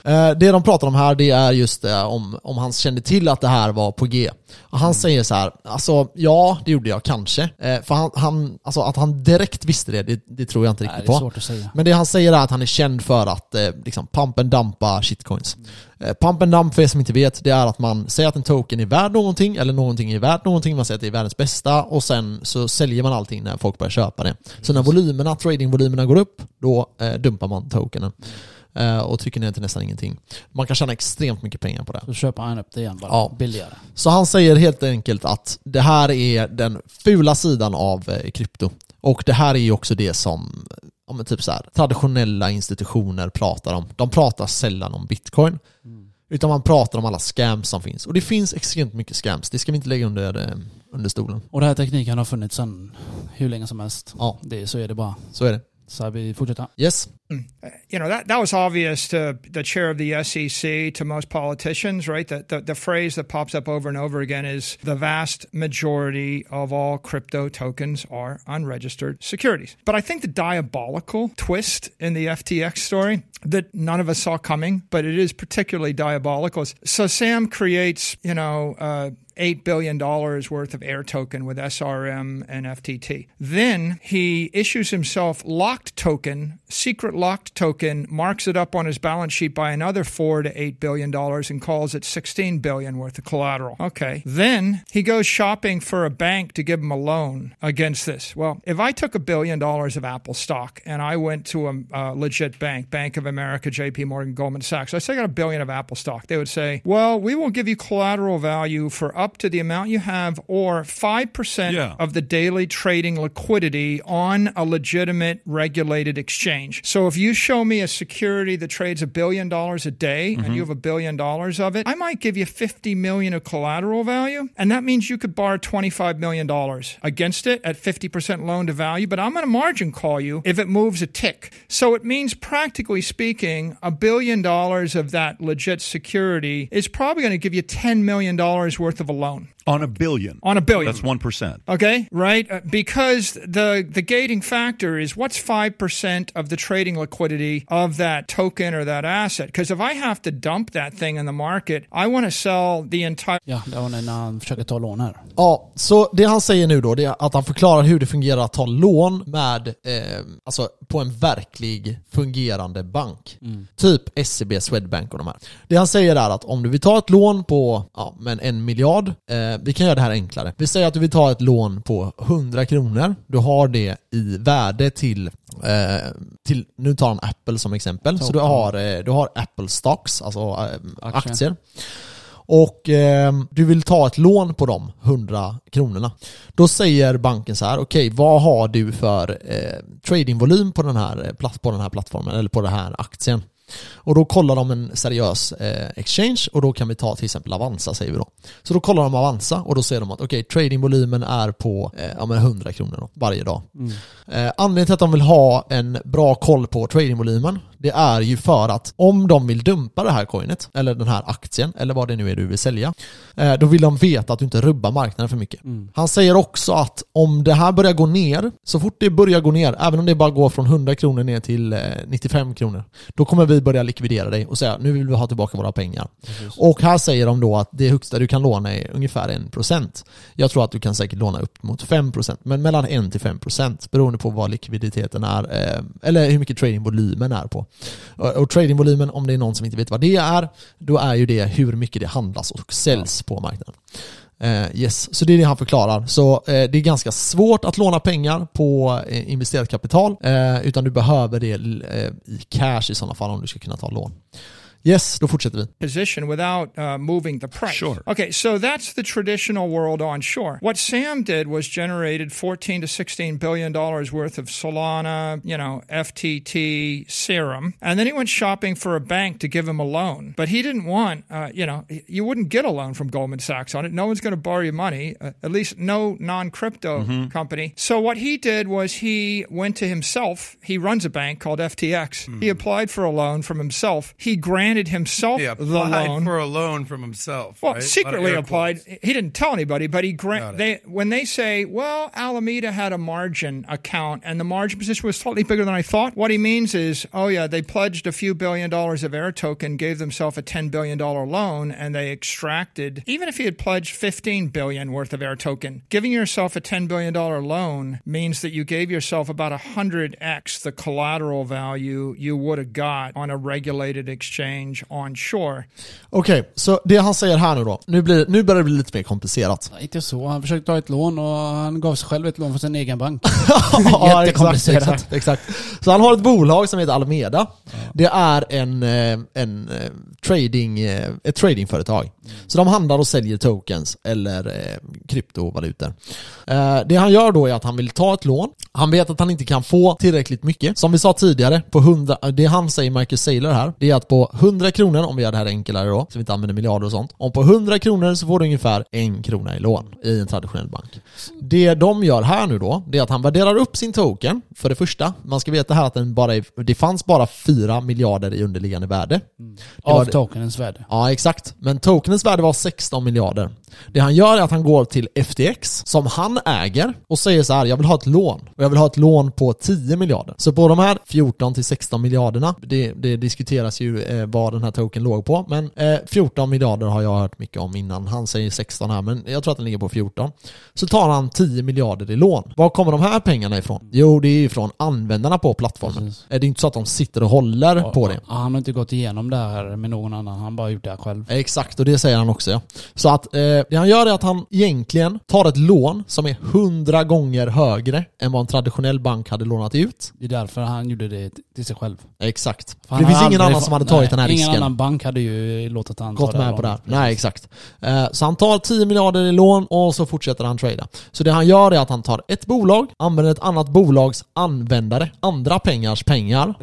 Eh, det de pratar om här, det är just eh, om, om han kände till att det här var på G. Han säger så här, alltså ja, det gjorde jag kanske. Eh, för han, han, alltså att han direkt visste det, det, det tror jag inte Nej, riktigt på. svårt att säga. Men det han säger är att han är känd för att liksom pump and dumpa shitcoins. Eh, pump and dump för er som inte vet, det är att man säger att en token är värd någonting, eller någonting är värt någonting, man säger att det är världens bästa, och sen så säljer man allting när folk börjar köpa det. Så när volymerna, tradingvolymerna går upp, då eh, dumpar man tokenen. Eh, och trycker ner till nästan ingenting. Man kan tjäna extremt mycket pengar på det. Så köper han upp det igen bara. Ja. Billigare. Så han säger helt enkelt att det här är den fula sidan av eh, krypto. Och det här är ju också det som ja, typ så här, traditionella institutioner pratar om. De pratar sällan om bitcoin. Utan man pratar om alla scams som finns. Och det finns extremt mycket scams. Det ska vi inte lägga under, eh, under stolen. Och den här tekniken har funnits sedan hur länge som helst. Ja. Det, så är det bara. Så är det. Så vi fortsätter. Yes. Mm. you know that that was obvious to the chair of the SEC to most politicians right the, the the phrase that pops up over and over again is the vast majority of all crypto tokens are unregistered securities but I think the diabolical twist in the FTX story that none of us saw coming but it is particularly diabolical so Sam creates you know uh, $8 billion worth of air token with SRM and FTT. Then he issues himself locked token, secret locked token, marks it up on his balance sheet by another 4 to 8 billion dollars and calls it 16 billion worth of collateral. Okay. Then he goes shopping for a bank to give him a loan against this. Well, if I took a billion dollars of Apple stock and I went to a uh, legit bank, Bank of America, JP Morgan, Goldman Sachs, I say I got a billion of Apple stock, they would say, well, we will give you collateral value for up to the amount you have or 5% Yeah. of the daily trading liquidity on a legitimate regulated exchange. So if you show me a security that trades a billion dollars a day and mm-hmm. you have a billion dollars of it, I might give you 50 million of collateral value. And that means you could borrow $25 million against it at 50% loan to value. But I'm going to margin call you if it moves a tick. So it means, practically speaking, a billion dollars of that legit security is probably going to give you $10 million worth of a loan On a billion. on a billion. That's 1%. Okay, right? Uh, because the the gating factor is what's 5% of the trading liquidity of that token or that asset? Because if I have to dump that thing in the market, I want to sell the entire Ja, det var när han försöker ta lån här. Ja, så det han säger nu då, det är att han förklarar hur det fungerar att ta lån med, eh, alltså på en verklig fungerande bank. Typ SEB, Swedbank och de här. Det han säger är att om du vill ta ett lån på, ja men en miljard, eh, vi kan göra det här enklare. Vi säger att du vill ta ett lån på 100 kronor, du har det i värde till, eh, till nu tar han Apple som exempel, så du har, eh, du har Apple Stocks, alltså eh, Aktier. aktier. Och eh, du vill ta ett lån på de 100 kronorna. Då säger banken så här: okej vad har du för eh, tradingvolym på den, här, eh, på den här plattformen, eller på den här aktien? Och då kollar de en seriös eh, exchange och då kan vi ta till exempel Avanza säger vi då. Så då kollar de Avanza och då säger de att okej, tradingvolymen är på eh, ja, men 100 kronor då, varje dag. Eh, anledningen till att de vill ha en bra koll på tradingvolymen det är ju för att om de vill dumpa det här coinet, eller den här aktien, eller vad det nu är du vill sälja, eh, då vill de veta att du inte rubbar marknaden för mycket. Han säger också att om det här börjar gå ner, så fort det börjar gå ner, även om det bara går från 100 kronor ner till eh, 95 kronor, då kommer vi börja likvidera dig och säga nu vill vi ha tillbaka våra pengar. Och här säger de då att det högsta du kan låna är ungefär 1%. Jag tror att du kan säkert låna upp mot 5%, men mellan 1 till 5% beroende på vad likviditeten är, eh, eller hur mycket tradingvolymen är på. Och, och tradingvolymen, om det är någon som inte vet vad det är, då är ju det hur mycket det handlas och säljs på marknaden. Eh, yes, så det är det han förklarar. Så eh, det är ganska svårt att låna pengar på eh, investerat kapital, eh, utan du behöver det eh, i cash i sådana fall om du ska kunna ta lån. Yes, då fortsätter vi. position without uh, moving the price. Sure. Okay, so that's the traditional world onshore. What Sam did was generated 14 to 16 billion dollars worth of Solana, you know, FTT serum, and then he went shopping for a bank to give him a loan. But he didn't want, uh, you know, you wouldn't get a loan from Goldman Sachs on it. No one's going to borrow you money, uh, at least no non-crypto company. So what he did was he went to himself. He runs a bank called FTX. He applied for a loan from himself. He granted himself He the loan. for a loan from himself. Well, right? secretly applied. He didn't tell anybody, but he grant they when they say, "Well, Alameda had a margin account and the margin position was slightly bigger than I thought." What he means is, "Oh yeah, they pledged a few billion dollars of air token, gave themselves a 10 billion dollar loan and they extracted even if he had pledged 15 billion worth of air token, giving yourself a 10 billion dollar loan means that you gave yourself about 100x the collateral value you would have got on a regulated exchange onshore." Okej, så det han säger här nu då, nu, blir, nu börjar det bli lite mer komplicerat. Inte så. Han försökte ta ett lån och han gav sig själv ett lån från sin egen bank. ja, exakt, Jättekomplicerat. exakt, exakt. Så han har ett bolag som heter Alameda. Det är en, eh, en eh, trading, eh, ett tradingföretag. Så de handlar och säljer tokens eller eh, kryptovalutor. Eh, Det han gör då är att han vill ta ett lån. Han vet att han inte kan få tillräckligt mycket. Som vi sa tidigare, på 100, det han säger Marcus Saylor här, det är att på 100 kronor, om vi gör det här enklare då, så vi inte använder miljarder och sånt. Om på 100 kronor så får du ungefär en krona i lån i en traditionell bank. Det de gör här nu då, det är att han värderar upp sin token, för det första. Man ska veta här att den bara är, det fanns bara 4 miljarder i underliggande värde. Var Av tokenens värde. Ja, exakt. Men tokenens värde var 16 miljarder. Det han gör är att han går till FTX, som han äger, och säger så här: jag vill ha ett lån. Och jag vill ha ett lån på 10 miljarder. Så på de här 14 till 16 miljarderna, det, det diskuteras ju eh, vad den här token låg på, men eh, 14 miljarder har jag hört mycket om innan. Han säger 16 här, men jag tror att den ligger på 14. Så tar han 10 miljarder i lån. Var kommer de här pengarna ifrån? Jo, det är ju från användarna på plattformen. Precis. Det är inte så att de sitter och håller på det. Ja, Han har inte gått igenom det här med någon annan. Han har bara gjort det här själv. Exakt, och det säger han också ja. Så att eh, det han gör är att han egentligen tar ett lån som är 100 gånger högre än vad en traditionell bank hade lånat ut. Det är därför han gjorde det till sig själv. Exakt. För det finns ingen annan som hade tagit nej, den här Ingen risken. annan bank hade ju låtit han ta Gått med på det här. Nej, exakt. Eh, Så han tar 10 miljarder i lån och så fortsätter han trada. Så det han gör är att han tar ett bolag, använder ett annat bolags användare, andra pengars pengar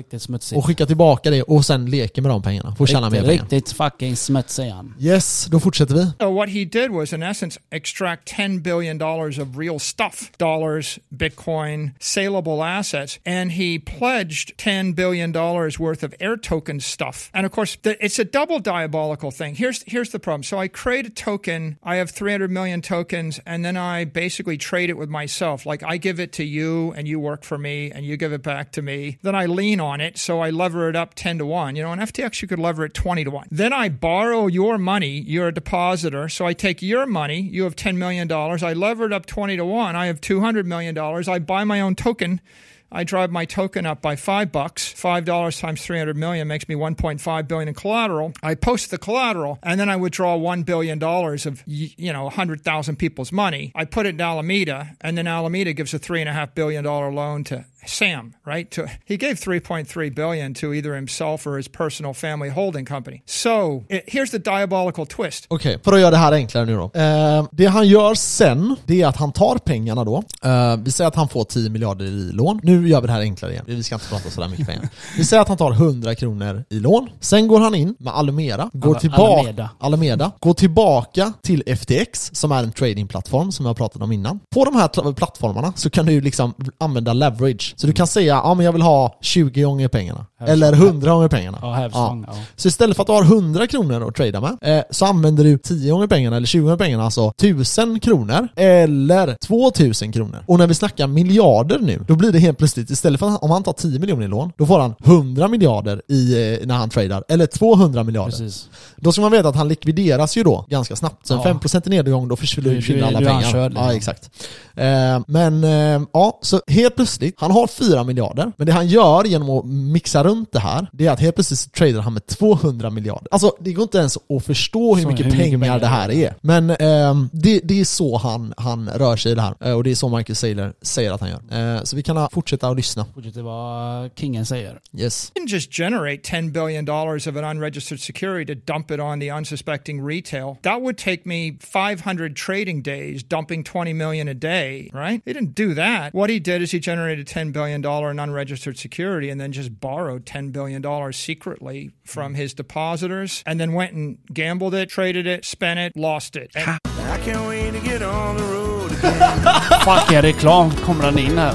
och skickar tillbaka det och sen leker med de pengarna. Får tjäna mer riktigt, pengar. riktigt fucking smutsig han. Yes, då fortsätter vi. So what he did was, in essence, extract ten billion dollars of real stuff: dollars, Bitcoin, saleable assets, and he pledged ten billion dollars worth of air token stuff. And of course, it's a double diabolical thing. Here's here's the problem. So I create a token. I have three hundred million tokens, and then I basically trade it with myself. Like I give it to you, and you work for me, and you give it back to me. Then I lean on it, so I lever it up ten to one. You know, on FTX you could lever it twenty to one. Then I borrow your money. You're a depositor, so I take your money. You have ten million dollars. I lever it up twenty to one. I have two hundred million dollars. I buy my own token. I drive my token up by five bucks. Five dollars times three hundred million makes me one point five billion in collateral. I post the collateral, and then I withdraw one billion dollars of you know hundred thousand people's money. I put it in Alameda, and then Alameda gives a three and a half billion dollar loan to Sam. Right? To he gave three point three billion to either himself or his personal family holding company. So it, here's the diabolical twist. Okej, för att göra det här enklare nu då. Eh, det han gör sen, det är att han tar pengarna då. Eh, vi säger att han får 10 miljarder i lån. Nu gör vi det här enklare igen. Vi ska inte prata sådär mycket pengar. Vi säger att han tar 100 kronor i lån. Sen går han in med Alameda, går Ala- tillbaka, Alameda. Alameda, går tillbaka till FTX som är en tradingplattform som jag har pratat om innan. På de här pl- plattformarna så kan du liksom använda leverage. Så du kan säga ja men jag vill ha 20 gånger pengarna. Eller 100 gånger pengarna. Ja, hävstång. Ja. Så istället för att du har 100 kronor att trada med, eh, så använder du 10 gånger pengarna, eller 20 gånger pengarna, alltså 1000 kronor, eller 2000 kronor. Och när vi snackar miljarder nu, då blir det helt plötsligt, istället för att om han tar 10 miljoner i lån, då får han 100 miljarder i, eh, när han tradar, eller 200 miljarder. Precis. Då ska man veta att han likvideras ju då ganska snabbt. Så en Ja. 5% i nedgång, då försvinner alla du pengar. ankörd, liksom. Ja, exakt. Eh, men eh, ja, så helt plötsligt, han har 4 miljarder, men det han gör genom att mixa runt det här, det är att helt plötsligt tradar han med 200 miljarder. Alltså det går inte ens att förstå hur Så mycket hur mycket pengar pengar det här är. Men ehm, det, det är så han, han rör sig i det här. Eh, och det är så Michael Saylor säger att han gör. Eh, så vi kan fortsätta att lyssna. Fortsätter vad kingen säger. Yes. didn't just generate $10 billion of an unregistered security to dump it on the unsuspecting retail. That would take me 500 trading days, dumping 20 million a day, right? He didn't do that. What he did is he generated $10 billion in unregistered security and then just borrowed $10 billion secretly from his depositors and then went and gambled it, traded it, spent it, lost it. And I can't wait to get on the road. Fuck, är reklam kommer han in här.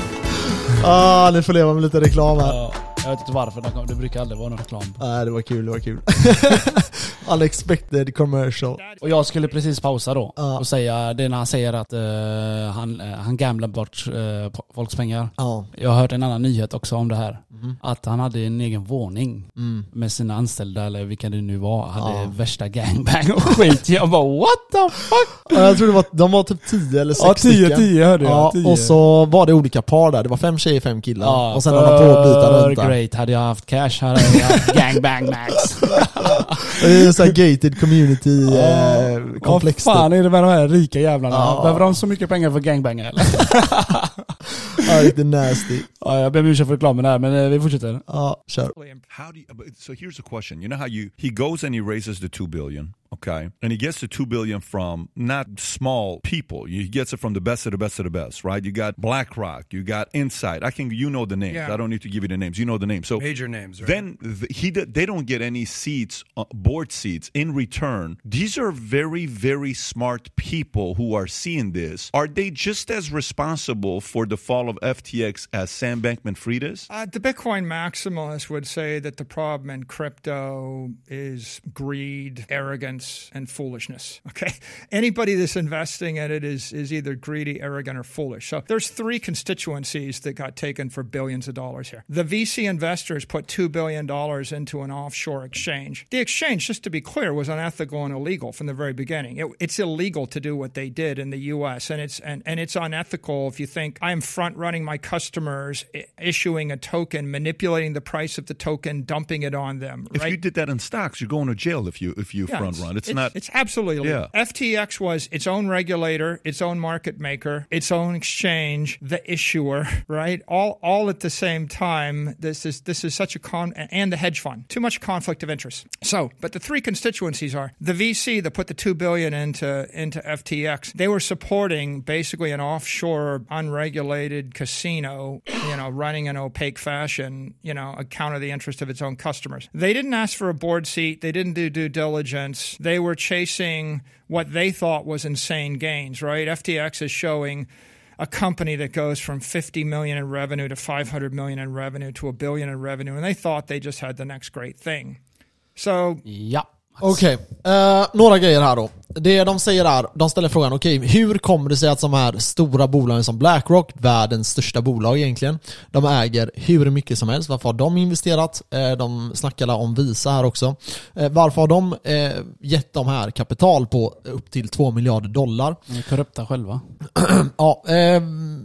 Ah, ni får leva med lite reklam här. Ja, jag vet inte varför, det brukar aldrig vara någon reklam. Nej, det var kul, det var kul. Unexpected commercial. Och jag skulle precis pausa då Ja. och säga det när han säger att eh, han, uh, han gamblar bort po- folks pengar. Ja. Jag har hört en annan nyhet också om det här. Mhm. Att han hade en egen våning Mm. med sina anställda eller vilka det nu var. Hade Ja. värsta gangbang och skit. Jag bara what the fuck? Ja, Jag tror det var, de var typ 10 eller 6 stycken. hörde Ja, och så var det olika par där. Det var fem tjejer, fem killar. och sen höll de på att byta för runt där. great. Hade jag haft cash hade jag haft gangbang max. En sån här gated community eh, komplex. Vad fan typ. är det med de här rika jävlarna? Ja. Behöver de så mycket pengar för gangbanger eller? Ja, lite nasty. ja, jag ber om ursäkt för reklamen här men eh, vi fortsätter. Ja, kör. How do you, but- so here's a question. You know how you he goes and he raises the 2 billion, okay? And he gets the 2 billion from not small people. He gets it from the best of the best of the best, right? You got BlackRock, you got Insight. I can you know the names. Yeah. I don't need to give you the names. You know the names. So Major names, right? then th- he they don't get any seats, uh, board seats in return. These are very very smart people who are seeing this. Are they just as responsible for the fall of FTX as Sam Bankman-Fried is? Uh, the Bitcoin maximalist would say that the problem in crypto is greed, arrogance, and foolishness. Okay, anybody that's investing in it is is either greedy, arrogant, or foolish. So there's three constituencies that got taken for billions of dollars here. The VC investors put two billion dollars into an offshore exchange. The exchange, just to be clear, was unethical and illegal from the very beginning. It, it's illegal to do what they did in the U.S. and it's and, and it's unethical if you think I'm front running my customers issuing a token, manipulating the price of the token, dumping it on them. If right? you did that in stocks, you're going to jail if you if you Yeah, front run. It's, not. It's absolutely. Yeah. FTX was its own regulator, its own market maker, its own exchange, the issuer, right? All all at the same time. This is this is such a con and the hedge fund. Too much conflict of interest. So, but the three constituencies are the VC that put the two billion into into FTX. They were supporting basically an offshore, unregulated casino, you know, running in opaque fashion, you know, a counter the interest of its own customers. They didn't ask for a board seat. They didn't do due diligence. They were chasing what they thought was insane gains, right? FTX is showing a company that goes from 50 million in revenue to 500 million in revenue to a billion in revenue, and they thought they just had the next great thing. So Ja. Okej, eh, några grejer här då. Det de säger är, de ställer frågan, okej, hur kommer det sig att de här stora bolagen som Blackrock, världens största bolag egentligen, de äger hur mycket som helst. Varför har de investerat? Eh, de snackar om Visa här också. Eh, varför har de eh, gett de här kapital på upp till 2 miljarder dollar? De är korrupta själva. Ja,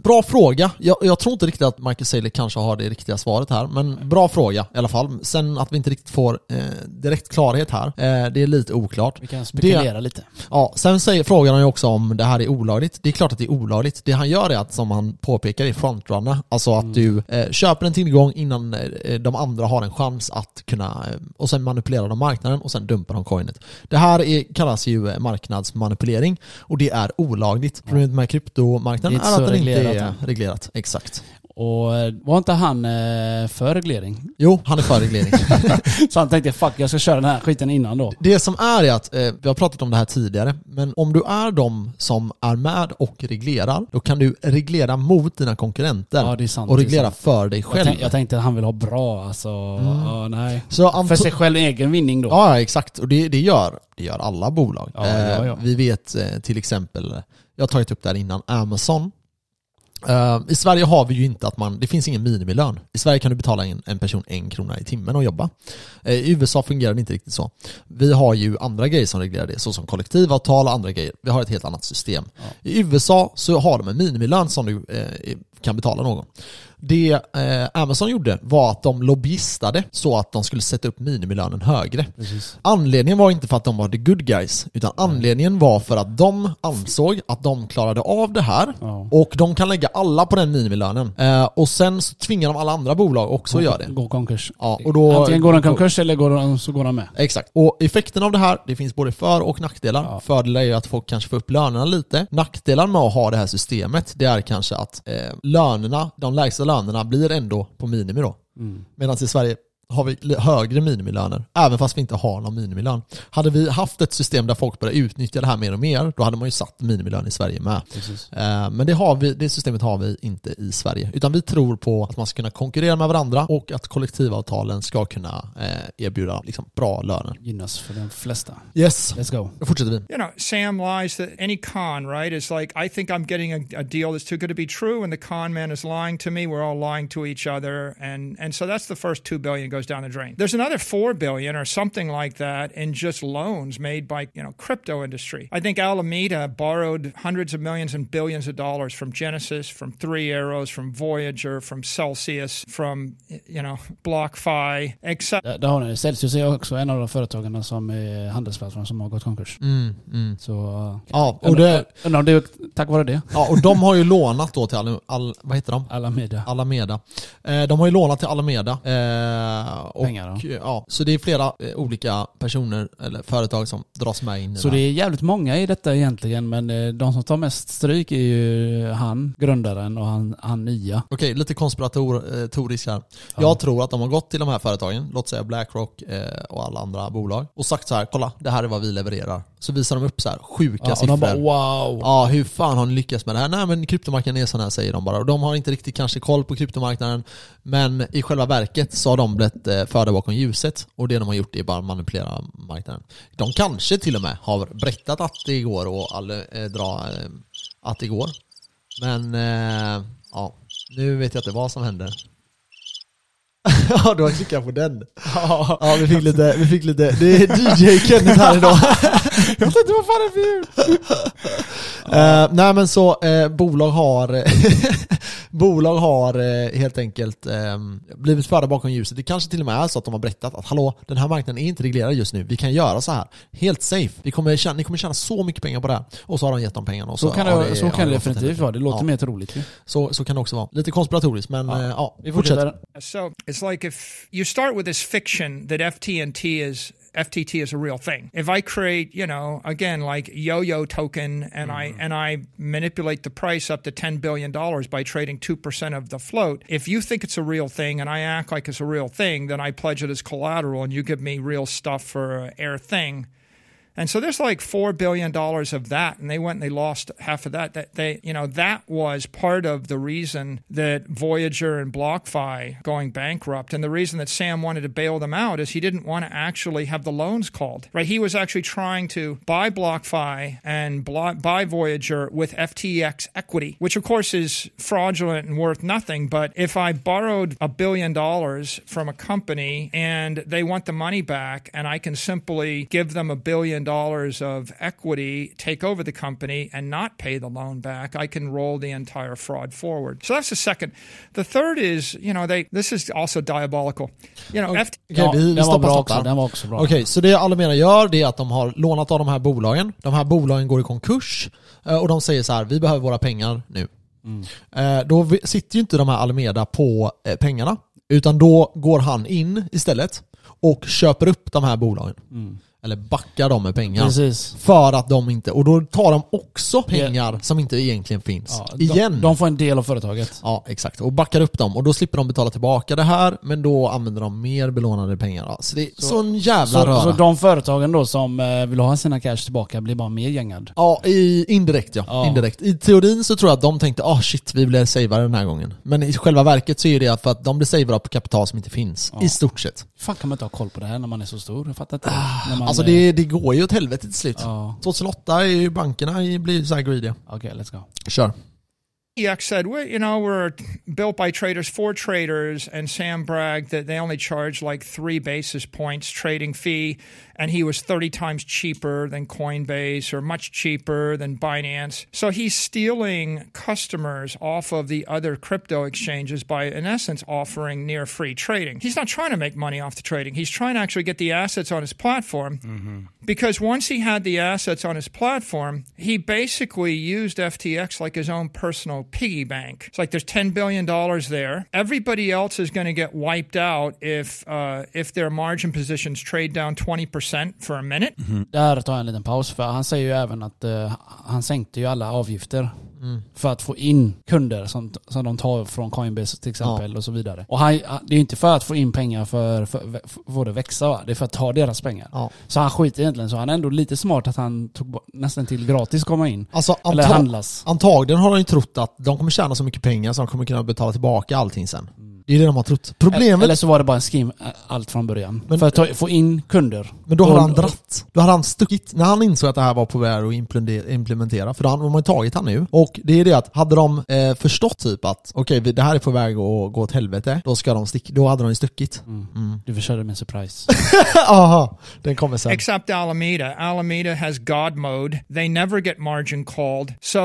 bra fråga. Jag, jag tror inte riktigt att Michael Saylor kanske har det riktiga svaret här, men bra fråga i alla fall. Sen att vi inte riktigt får direkt klarhet här, det är lite oklart. Vi kan spekulera lite. Ja, sen säger, frågar han ju också om det här är olagligt. Det är klart att det är olagligt. Det han gör är att, som han påpekar, är frontrunner. Alltså att du eh, köper en tillgång innan eh, de andra har en chans att kunna, eh, och sen manipulerar de marknaden och sen dumpar de coinet. Det här är, kallas ju eh, marknadsmanipulering och det är olagligt. Problemet med kryptomarknaden är att den inte är reglerat. Exakt. Och var inte han eh, för reglering? Jo, han är för reglering. Så han tänkte fuck jag ska köra den här skiten innan då. Det som är är att, eh, vi har pratat om det här tidigare, men om du är de som är med och reglerar, då kan du reglera mot dina konkurrenter Ja det är sant. och reglera sant. för dig Jag, själv. tänk, jag tänkte att han vill ha bra alltså. Ja, nej. Så För sig själv egen vinning då. Ja, exakt. Och det, det, gör, det gör alla bolag. Ja, ja. Eh, Vi vet till exempel, jag har tagit upp det här innan, Amazon. Eh, I Sverige har vi ju inte att man, det finns ingen minimilön. I Sverige kan du betala en, en person en krona i timmen och jobba. Eh, I USA fungerar det inte riktigt så. Vi har ju andra grejer som reglerar det, såsom kollektivavtal och andra grejer. Vi har ett helt annat system. I USA så har de en minimilön som du eh, kan betala någon. Det eh, Amazon gjorde var att de lobbyistade så att de skulle sätta upp minimilönen högre. Precis. Anledningen var inte för att de var the good guys, utan anledningen var för att de ansåg att de klarade av det här Ja. och de kan lägga alla på den minimilönen. Eh, och sen så tvingar de alla andra bolag också att göra det. Gå konkurs. Ja, och då, Antingen går de konkurs eller går de, så går de med. Exakt. Och effekten av det här, det finns både för och nackdelar. Ja. Fördelar är ju att folk kanske får upp lönerna lite. Nackdelar med att ha det här systemet, det är kanske att eh, lönerna, de lägsta lönerna blir ändå på minimi då. Mm. Medan i Sverige har vi högre minimilöner, även fast vi inte har någon minimilön. Hade vi haft ett system där folk börjar utnyttja det här mer och mer, då hade man ju satt minimilön i Sverige med. Precis. Eh, Men det, har vi, det systemet har vi inte i Sverige. Utan vi tror på att man ska kunna konkurrera med varandra och att kollektivavtalen ska kunna eh, erbjuda liksom, bra löner. Gynnas för de flesta. Yes, Let's go. då fortsätter vi. you know, Sam lies that any con, right, is like, I think I'm getting a, a deal that's too good to be true, and the con man is lying to me. We're all lying to each other. And, and so that's the first two billion goes down the drain. There's another four billion or something like that in just loans made by, you know, crypto industry. I think Alameda borrowed hundreds of millions and billions of dollars from Genesis, from Three Arrows, from Voyager, from Celsius, from, you know, BlockFi, etc. Där har ni det. Celsius är också en av de företagen som är handelsplattformar som har gått konkurs. Mm, mm. Så... uh, Ja, och det, Undrar om det är tack vare det? ja, och de har ju lånat då till all, all, vad heter de? Alameda. Alameda. Eh, de har ju lånat till Alameda. Eh, och, Pengar då. ja, så det är flera eh, olika personer eller företag som dras med in Så det är jävligt många i detta egentligen, men eh, de som tar mest stryk är ju han, grundaren och han, han nya. Okej, lite konspiratoriskt här. Ja. Jag tror att de har gått till de här företagen, låt säga Blackrock eh, och alla andra bolag, och sagt så här: kolla, det här är vad vi levererar. Så visar de upp så här sjuka Ja, och siffror. de bara wow. Ja, hur fan har ni lyckats med det här? Nej men kryptomarknaden är sån här säger de bara. Och de har inte riktigt kanske koll på kryptomarknaden. Men i själva verket så har de blivit eh, förda bakom ljuset. Och det de har gjort är bara att manipulera marknaden. De kanske till och med har berättat att det går och all, eh, dra eh, att det går. Men eh, ja, nu vet jag inte vad som händer. ja, du har klickat på den. Ja, vi fick lite, vi fick lite, det är DJ Kenneth här idag. Jag tänkte vad fan är det för ljud? Eh, nej men så, eh, bolag har Bolag har eh, helt enkelt eh, blivit förda bakom ljuset. Det kanske till och med är så att de har berättat att hallå, den här marknaden är inte reglerad just nu. Vi kan göra så här. Helt safe. Vi kommer tjäna, ni kommer tjäna så mycket pengar på det här. Och så har de gett dem pengarna. Och Så så, kan har det, så kan det definitivt vara. Det låter ja, mer troligt ju. så, så kan det också vara. Lite konspiratoriskt men ja, ja Vi fortsätt. fortsätter. It's like if you start with this fiction that FTNT is FTT is a real thing. If I create, you know, again like yo-yo token and I mm-hmm. and I manipulate the price up to 10 billion dollars by trading 2% of the float, if you think it's a real thing and I act like it's a real thing, then I pledge it as collateral and you give me real stuff for air thing. And so there's like four billion dollars of that, and they went and they lost half of that. That they, you know, that was part of the reason that Voyager and BlockFi going bankrupt, and the reason that Sam wanted to bail them out is he didn't want to actually have the loans called. Right? He was actually trying to buy BlockFi and buy Voyager with FTX equity, which of course is fraudulent and worth nothing. But if I borrowed a billion dollars from a company and they want the money back, and I can simply give them a billion dollars of equity, take over the company, and not pay the loan back, I can roll the entire fraud forward. So that's the second. The third is, you know, they this is also diabolical. You know, FT- Okej, Ja, vi, vi också. där. Den var också bra. Okej, så det Alameda gör det är att de har lånat av de här bolagen. De här bolagen går i konkurs eh, och de säger så här: vi behöver våra pengar nu. Eh, Då sitter ju inte de här Alameda på eh, pengarna, utan då går han in istället och köper upp de här bolagen. Eller backar dem med pengar. Precis. För att de inte, och då tar de också pengar som inte egentligen finns. Ja, de, Igen. de får en del av företaget. Ja, exakt. Och backar upp dem. Och då slipper de betala tillbaka det här, men då använder de mer belånade pengar. Ja, Så det är sån jävla Så, röra. så de företagen då som eh, vill ha sina cash tillbaka blir bara mer gängad. Ja, i, indirekt ja. Ja. Indirekt. I teorin så tror jag att de tänkte ah shit, vi blir savade den här gången. Men i själva verket så är det för att de blir savade på kapital som inte finns. I stort sett. Hur fan kan man inte ha koll på det här när man är så stor? Jag fattar inte. man, Alltså eh, det, det går ju åt helvete till slut. Ja, 2008 är ju bankerna blir så här greediga. okej let's go. Kör. EX said, well, you know, we're built by traders for traders, and Sam bragged that they only charge like three basis points trading fee, and he was 30 times cheaper than Coinbase or much cheaper than Binance. So he's stealing customers off of the other crypto exchanges by, in essence, offering near free trading. He's not trying to make money off the trading. He's trying to actually get the assets on his platform mm-hmm. because once he had the assets on his platform, he basically used FTX like his own personal piggy bank. It's like there's $10 billion there. Everybody else is going to get wiped out if, uh, if their margin positions trade down 20% for a minute. Där tar jag en liten paus för han säger ju även att eh, han sänkte ju alla avgifter för att få in kunder som, som de tar från Coinbase till exempel och så vidare. Och han, han- det är inte för att få in pengar för, för, för, för att växa va? Det är för att ta deras pengar. Ja. Så han skiter egentligen så han är ändå lite smart att han tog bort, nästan till gratis komma in. Alltså Eller handlas. antagligen har de ju trott att de kommer tjäna så mycket pengar så de kommer kunna betala tillbaka allting sen. Det är det de har trott. Problemet Eller så var det bara en skim allt från början. Men- för att ta, få in kunder. Men då Och- han dratt. Då hade han stuckit. När han insåg att det här var på väg att implemente- implementera, för då har ju tagit han nu. Och det är det att, hade de eh, förstått typ att okej, det här är på väg att gå åt helvete, då ska de stick, då hade de ju stuckit. Du får köra med surprise. Aha, den kommer sen. Except Alameda. Alameda has God mode. They never get margin called. So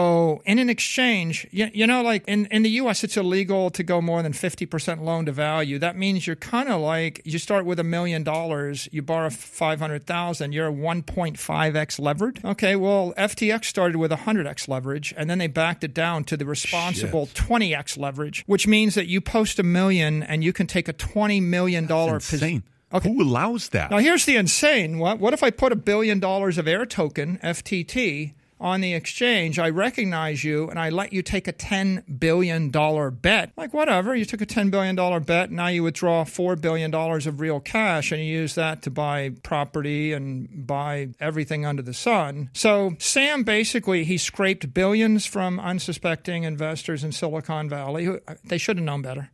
in an exchange, you, you know, like in, in the US, it's illegal to go more than 50% loan to value. That means you're kind of like, you start with a million dollars, you borrow 500,000, you're 1.5x levered. Okay, well, FTX started with 100x leverage and then they backed it down to the responsible 20x leverage, which means that you post a million and you can take a $20 million position. Okay. Who allows that? Now, here's the insane what, what if I put a billion dollars of air token, FTT, on the exchange? I recognize you and I let you take a $10 billion bet. Like, whatever, you took a $10 billion bet, now you withdraw $4 billion of real cash and you use that to buy property and buy everything under the sun. So, Sam basically, he scraped billions from unsuspecting investors in Silicon Valley. Uh, they should have known better.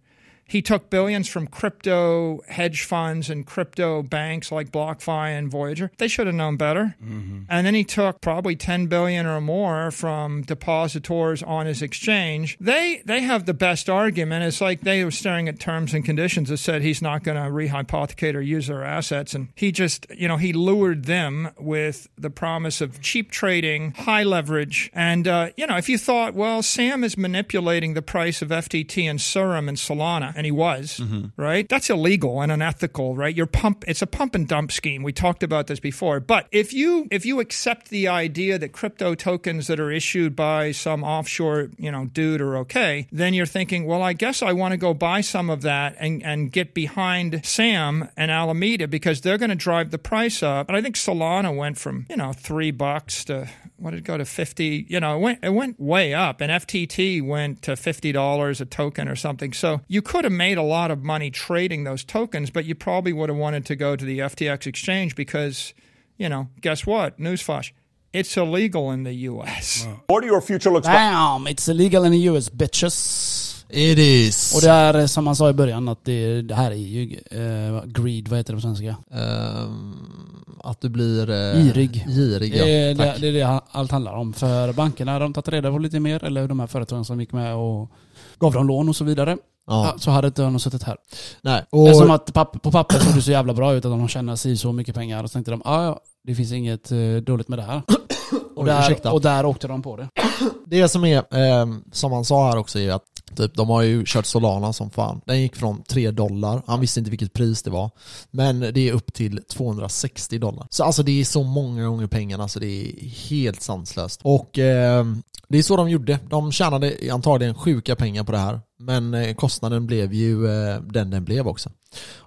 He took billions from crypto hedge funds and crypto banks like BlockFi and Voyager. They should have known better. And then he took probably 10 billion or more from depositors on his exchange. They they have the best argument. It's like they were staring at terms and conditions that said he's not going to rehypothecate or use their assets and he just, you know, he lured them with the promise of cheap trading, high leverage. And uh, you know, if you thought, well, Sam is manipulating the price of FTT and Surum and Solana, and he was, mm-hmm. right? That's illegal and unethical, right? You're pump it's a pump and dump scheme. We talked about this before. But if you if you accept the idea that crypto tokens that are issued by some offshore, you know, dude are okay, then you're thinking, well, I guess I want to go buy some of that and, and get behind Sam and Alameda because they're going to drive the price up. And I think Solana went from, you know, three bucks to what did it go to? 50 you know it went it went way up and ftt went to $50 a token or something. So you could have made a lot of money trading those tokens but you probably would have wanted to go to the ftx exchange because you know guess what? Newsflash it's illegal in the us What do your future looks Damn, it's illegal in the US bitches. It is. Och det är som man sa i början att det, det här är ju eh, greed, vad heter det på svenska? Ehm, att du blir... eh, Girig. Girig, ja. det, är- det, det är det allt handlar om. För bankerna, de tagit reda på lite mer, eller de här företagen som gick med och gav dem lån och så vidare. Ja. Så hade inte de suttit här. Nej. Det är som Och, att papp, på papper såg det så jävla bra ut att de tjänar sig så mycket pengar. Och så tänkte de, ah, ja, det finns inget eh, dåligt med det här. Och, där, och där åkte de på det. det som är, ehm, som han sa här också är att typ, de har ju kört Solana som fan. Den gick från 3 dollar, han visste inte vilket pris det var. Men det är upp till 260 dollar. Så alltså det är så många gånger pengarna så det är helt sanslöst. Och eh, det är så de gjorde. De tjänade antagligen sjuka pengar på det här. Men eh, kostnaden blev ju eh, den den blev också.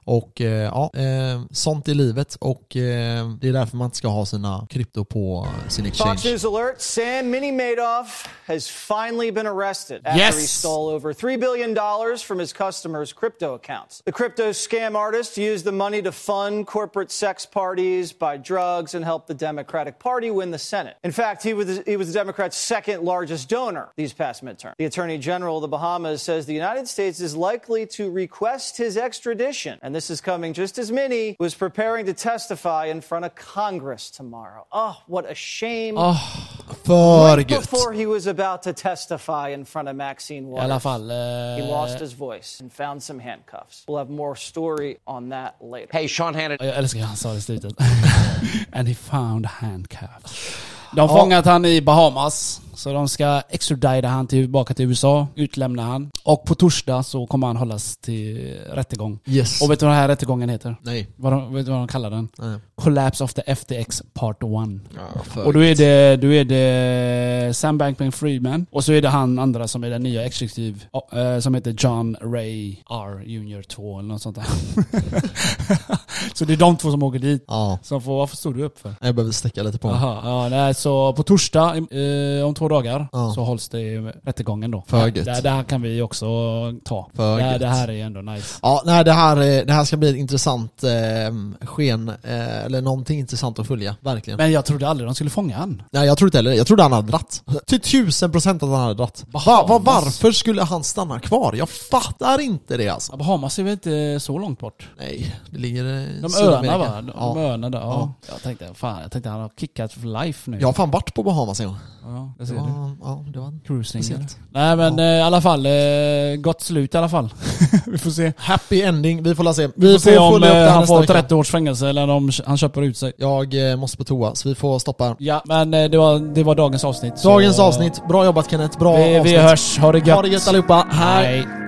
Och eh, ja, eh, sånt är livet och eh, det är därför man inte ska ha sina krypto på sin Fox. News alert Sam Mini Madoff has finally been arrested after Yes. he stole over $3 billion from his customers' crypto accounts. The crypto scam artist used the money to fund corporate sex parties, buy drugs, and help the Democratic Party win the Senate. In fact, he was, he was the Democrats' second largest donor these past midterms. The Attorney General of the Bahamas says the United States is likely to request his extradition. And this is coming just as Minnie was preparing to testify in front of Congress tomorrow. Oh, what a shame. För Right gött. before he was about to testify in front of Maxine I Waters. alla fall. He lost his voice and found some handcuffs. We'll have more story on that later. Hey, Sean Hannity. jag älskar att han sa det i slutet. And he found handcuffs. De har fångat han i Bahamas. Så de ska extradita han tillbaka till USA, utlämna han. Och på torsdag så kommer han hållas till rättegång. Yes. Och vet du vad den här rättegången heter? Nej. Vad de, vet du vad de kallar den? Nej. Collapse of the FTX Part 1. Ja, Och då är, det, då är det Sam Bankman-Friedman och så är det han andra som är den nya exekutiv eh, som heter John Ray R Jr 2 eller något sånt där. så det är de två som åker dit. Ja, Som får, varför stod du upp för? jag behöver sträcka lite på mig. Jaha, ja, nej, så på torsdag eh, om två dagar Ja. så hålls det rättegången då. För gött. det, det här kan vi också ta. För det, gött. det här är ju ändå nice. Ja, nej, det, här, eh, det här ska bli ett intressant eh, sken, eh, eller någonting intressant att följa, verkligen. Men jag trodde aldrig de skulle fånga han. Nej, jag tror inte heller. Jag trodde han hade dratt. Till tusen procent att han hade dratt. Va, va, varför skulle han stanna kvar? Jag fattar inte det alltså. Bahamas är väl inte så långt bort? Nej, det ligger i De öarna va? De, ja. de öarna där. Ja. Ja. Jag tänkte, fan, jag tänkte han har kickat för life nu. Jag har fan varit på Bahamas en gång. ja det Det ser du. var, ja, det var Cruising. speciellt. Nej men eh, i alla fall, eh, gott slut i alla fall. vi får se. Happy ending, vi får la se. Vi, Vi får se om det eh, här han får vecka. 30 års fängelse eller om han köper ut sig. Jag måste på toa, så vi får stoppa. Ja, men det var, det var dagens avsnitt. så- Dagens avsnitt, bra jobbat Kenneth, bra Vi, avsnitt. vi hörs, ha det gött. Ha det gött allihopa, hej! Hej.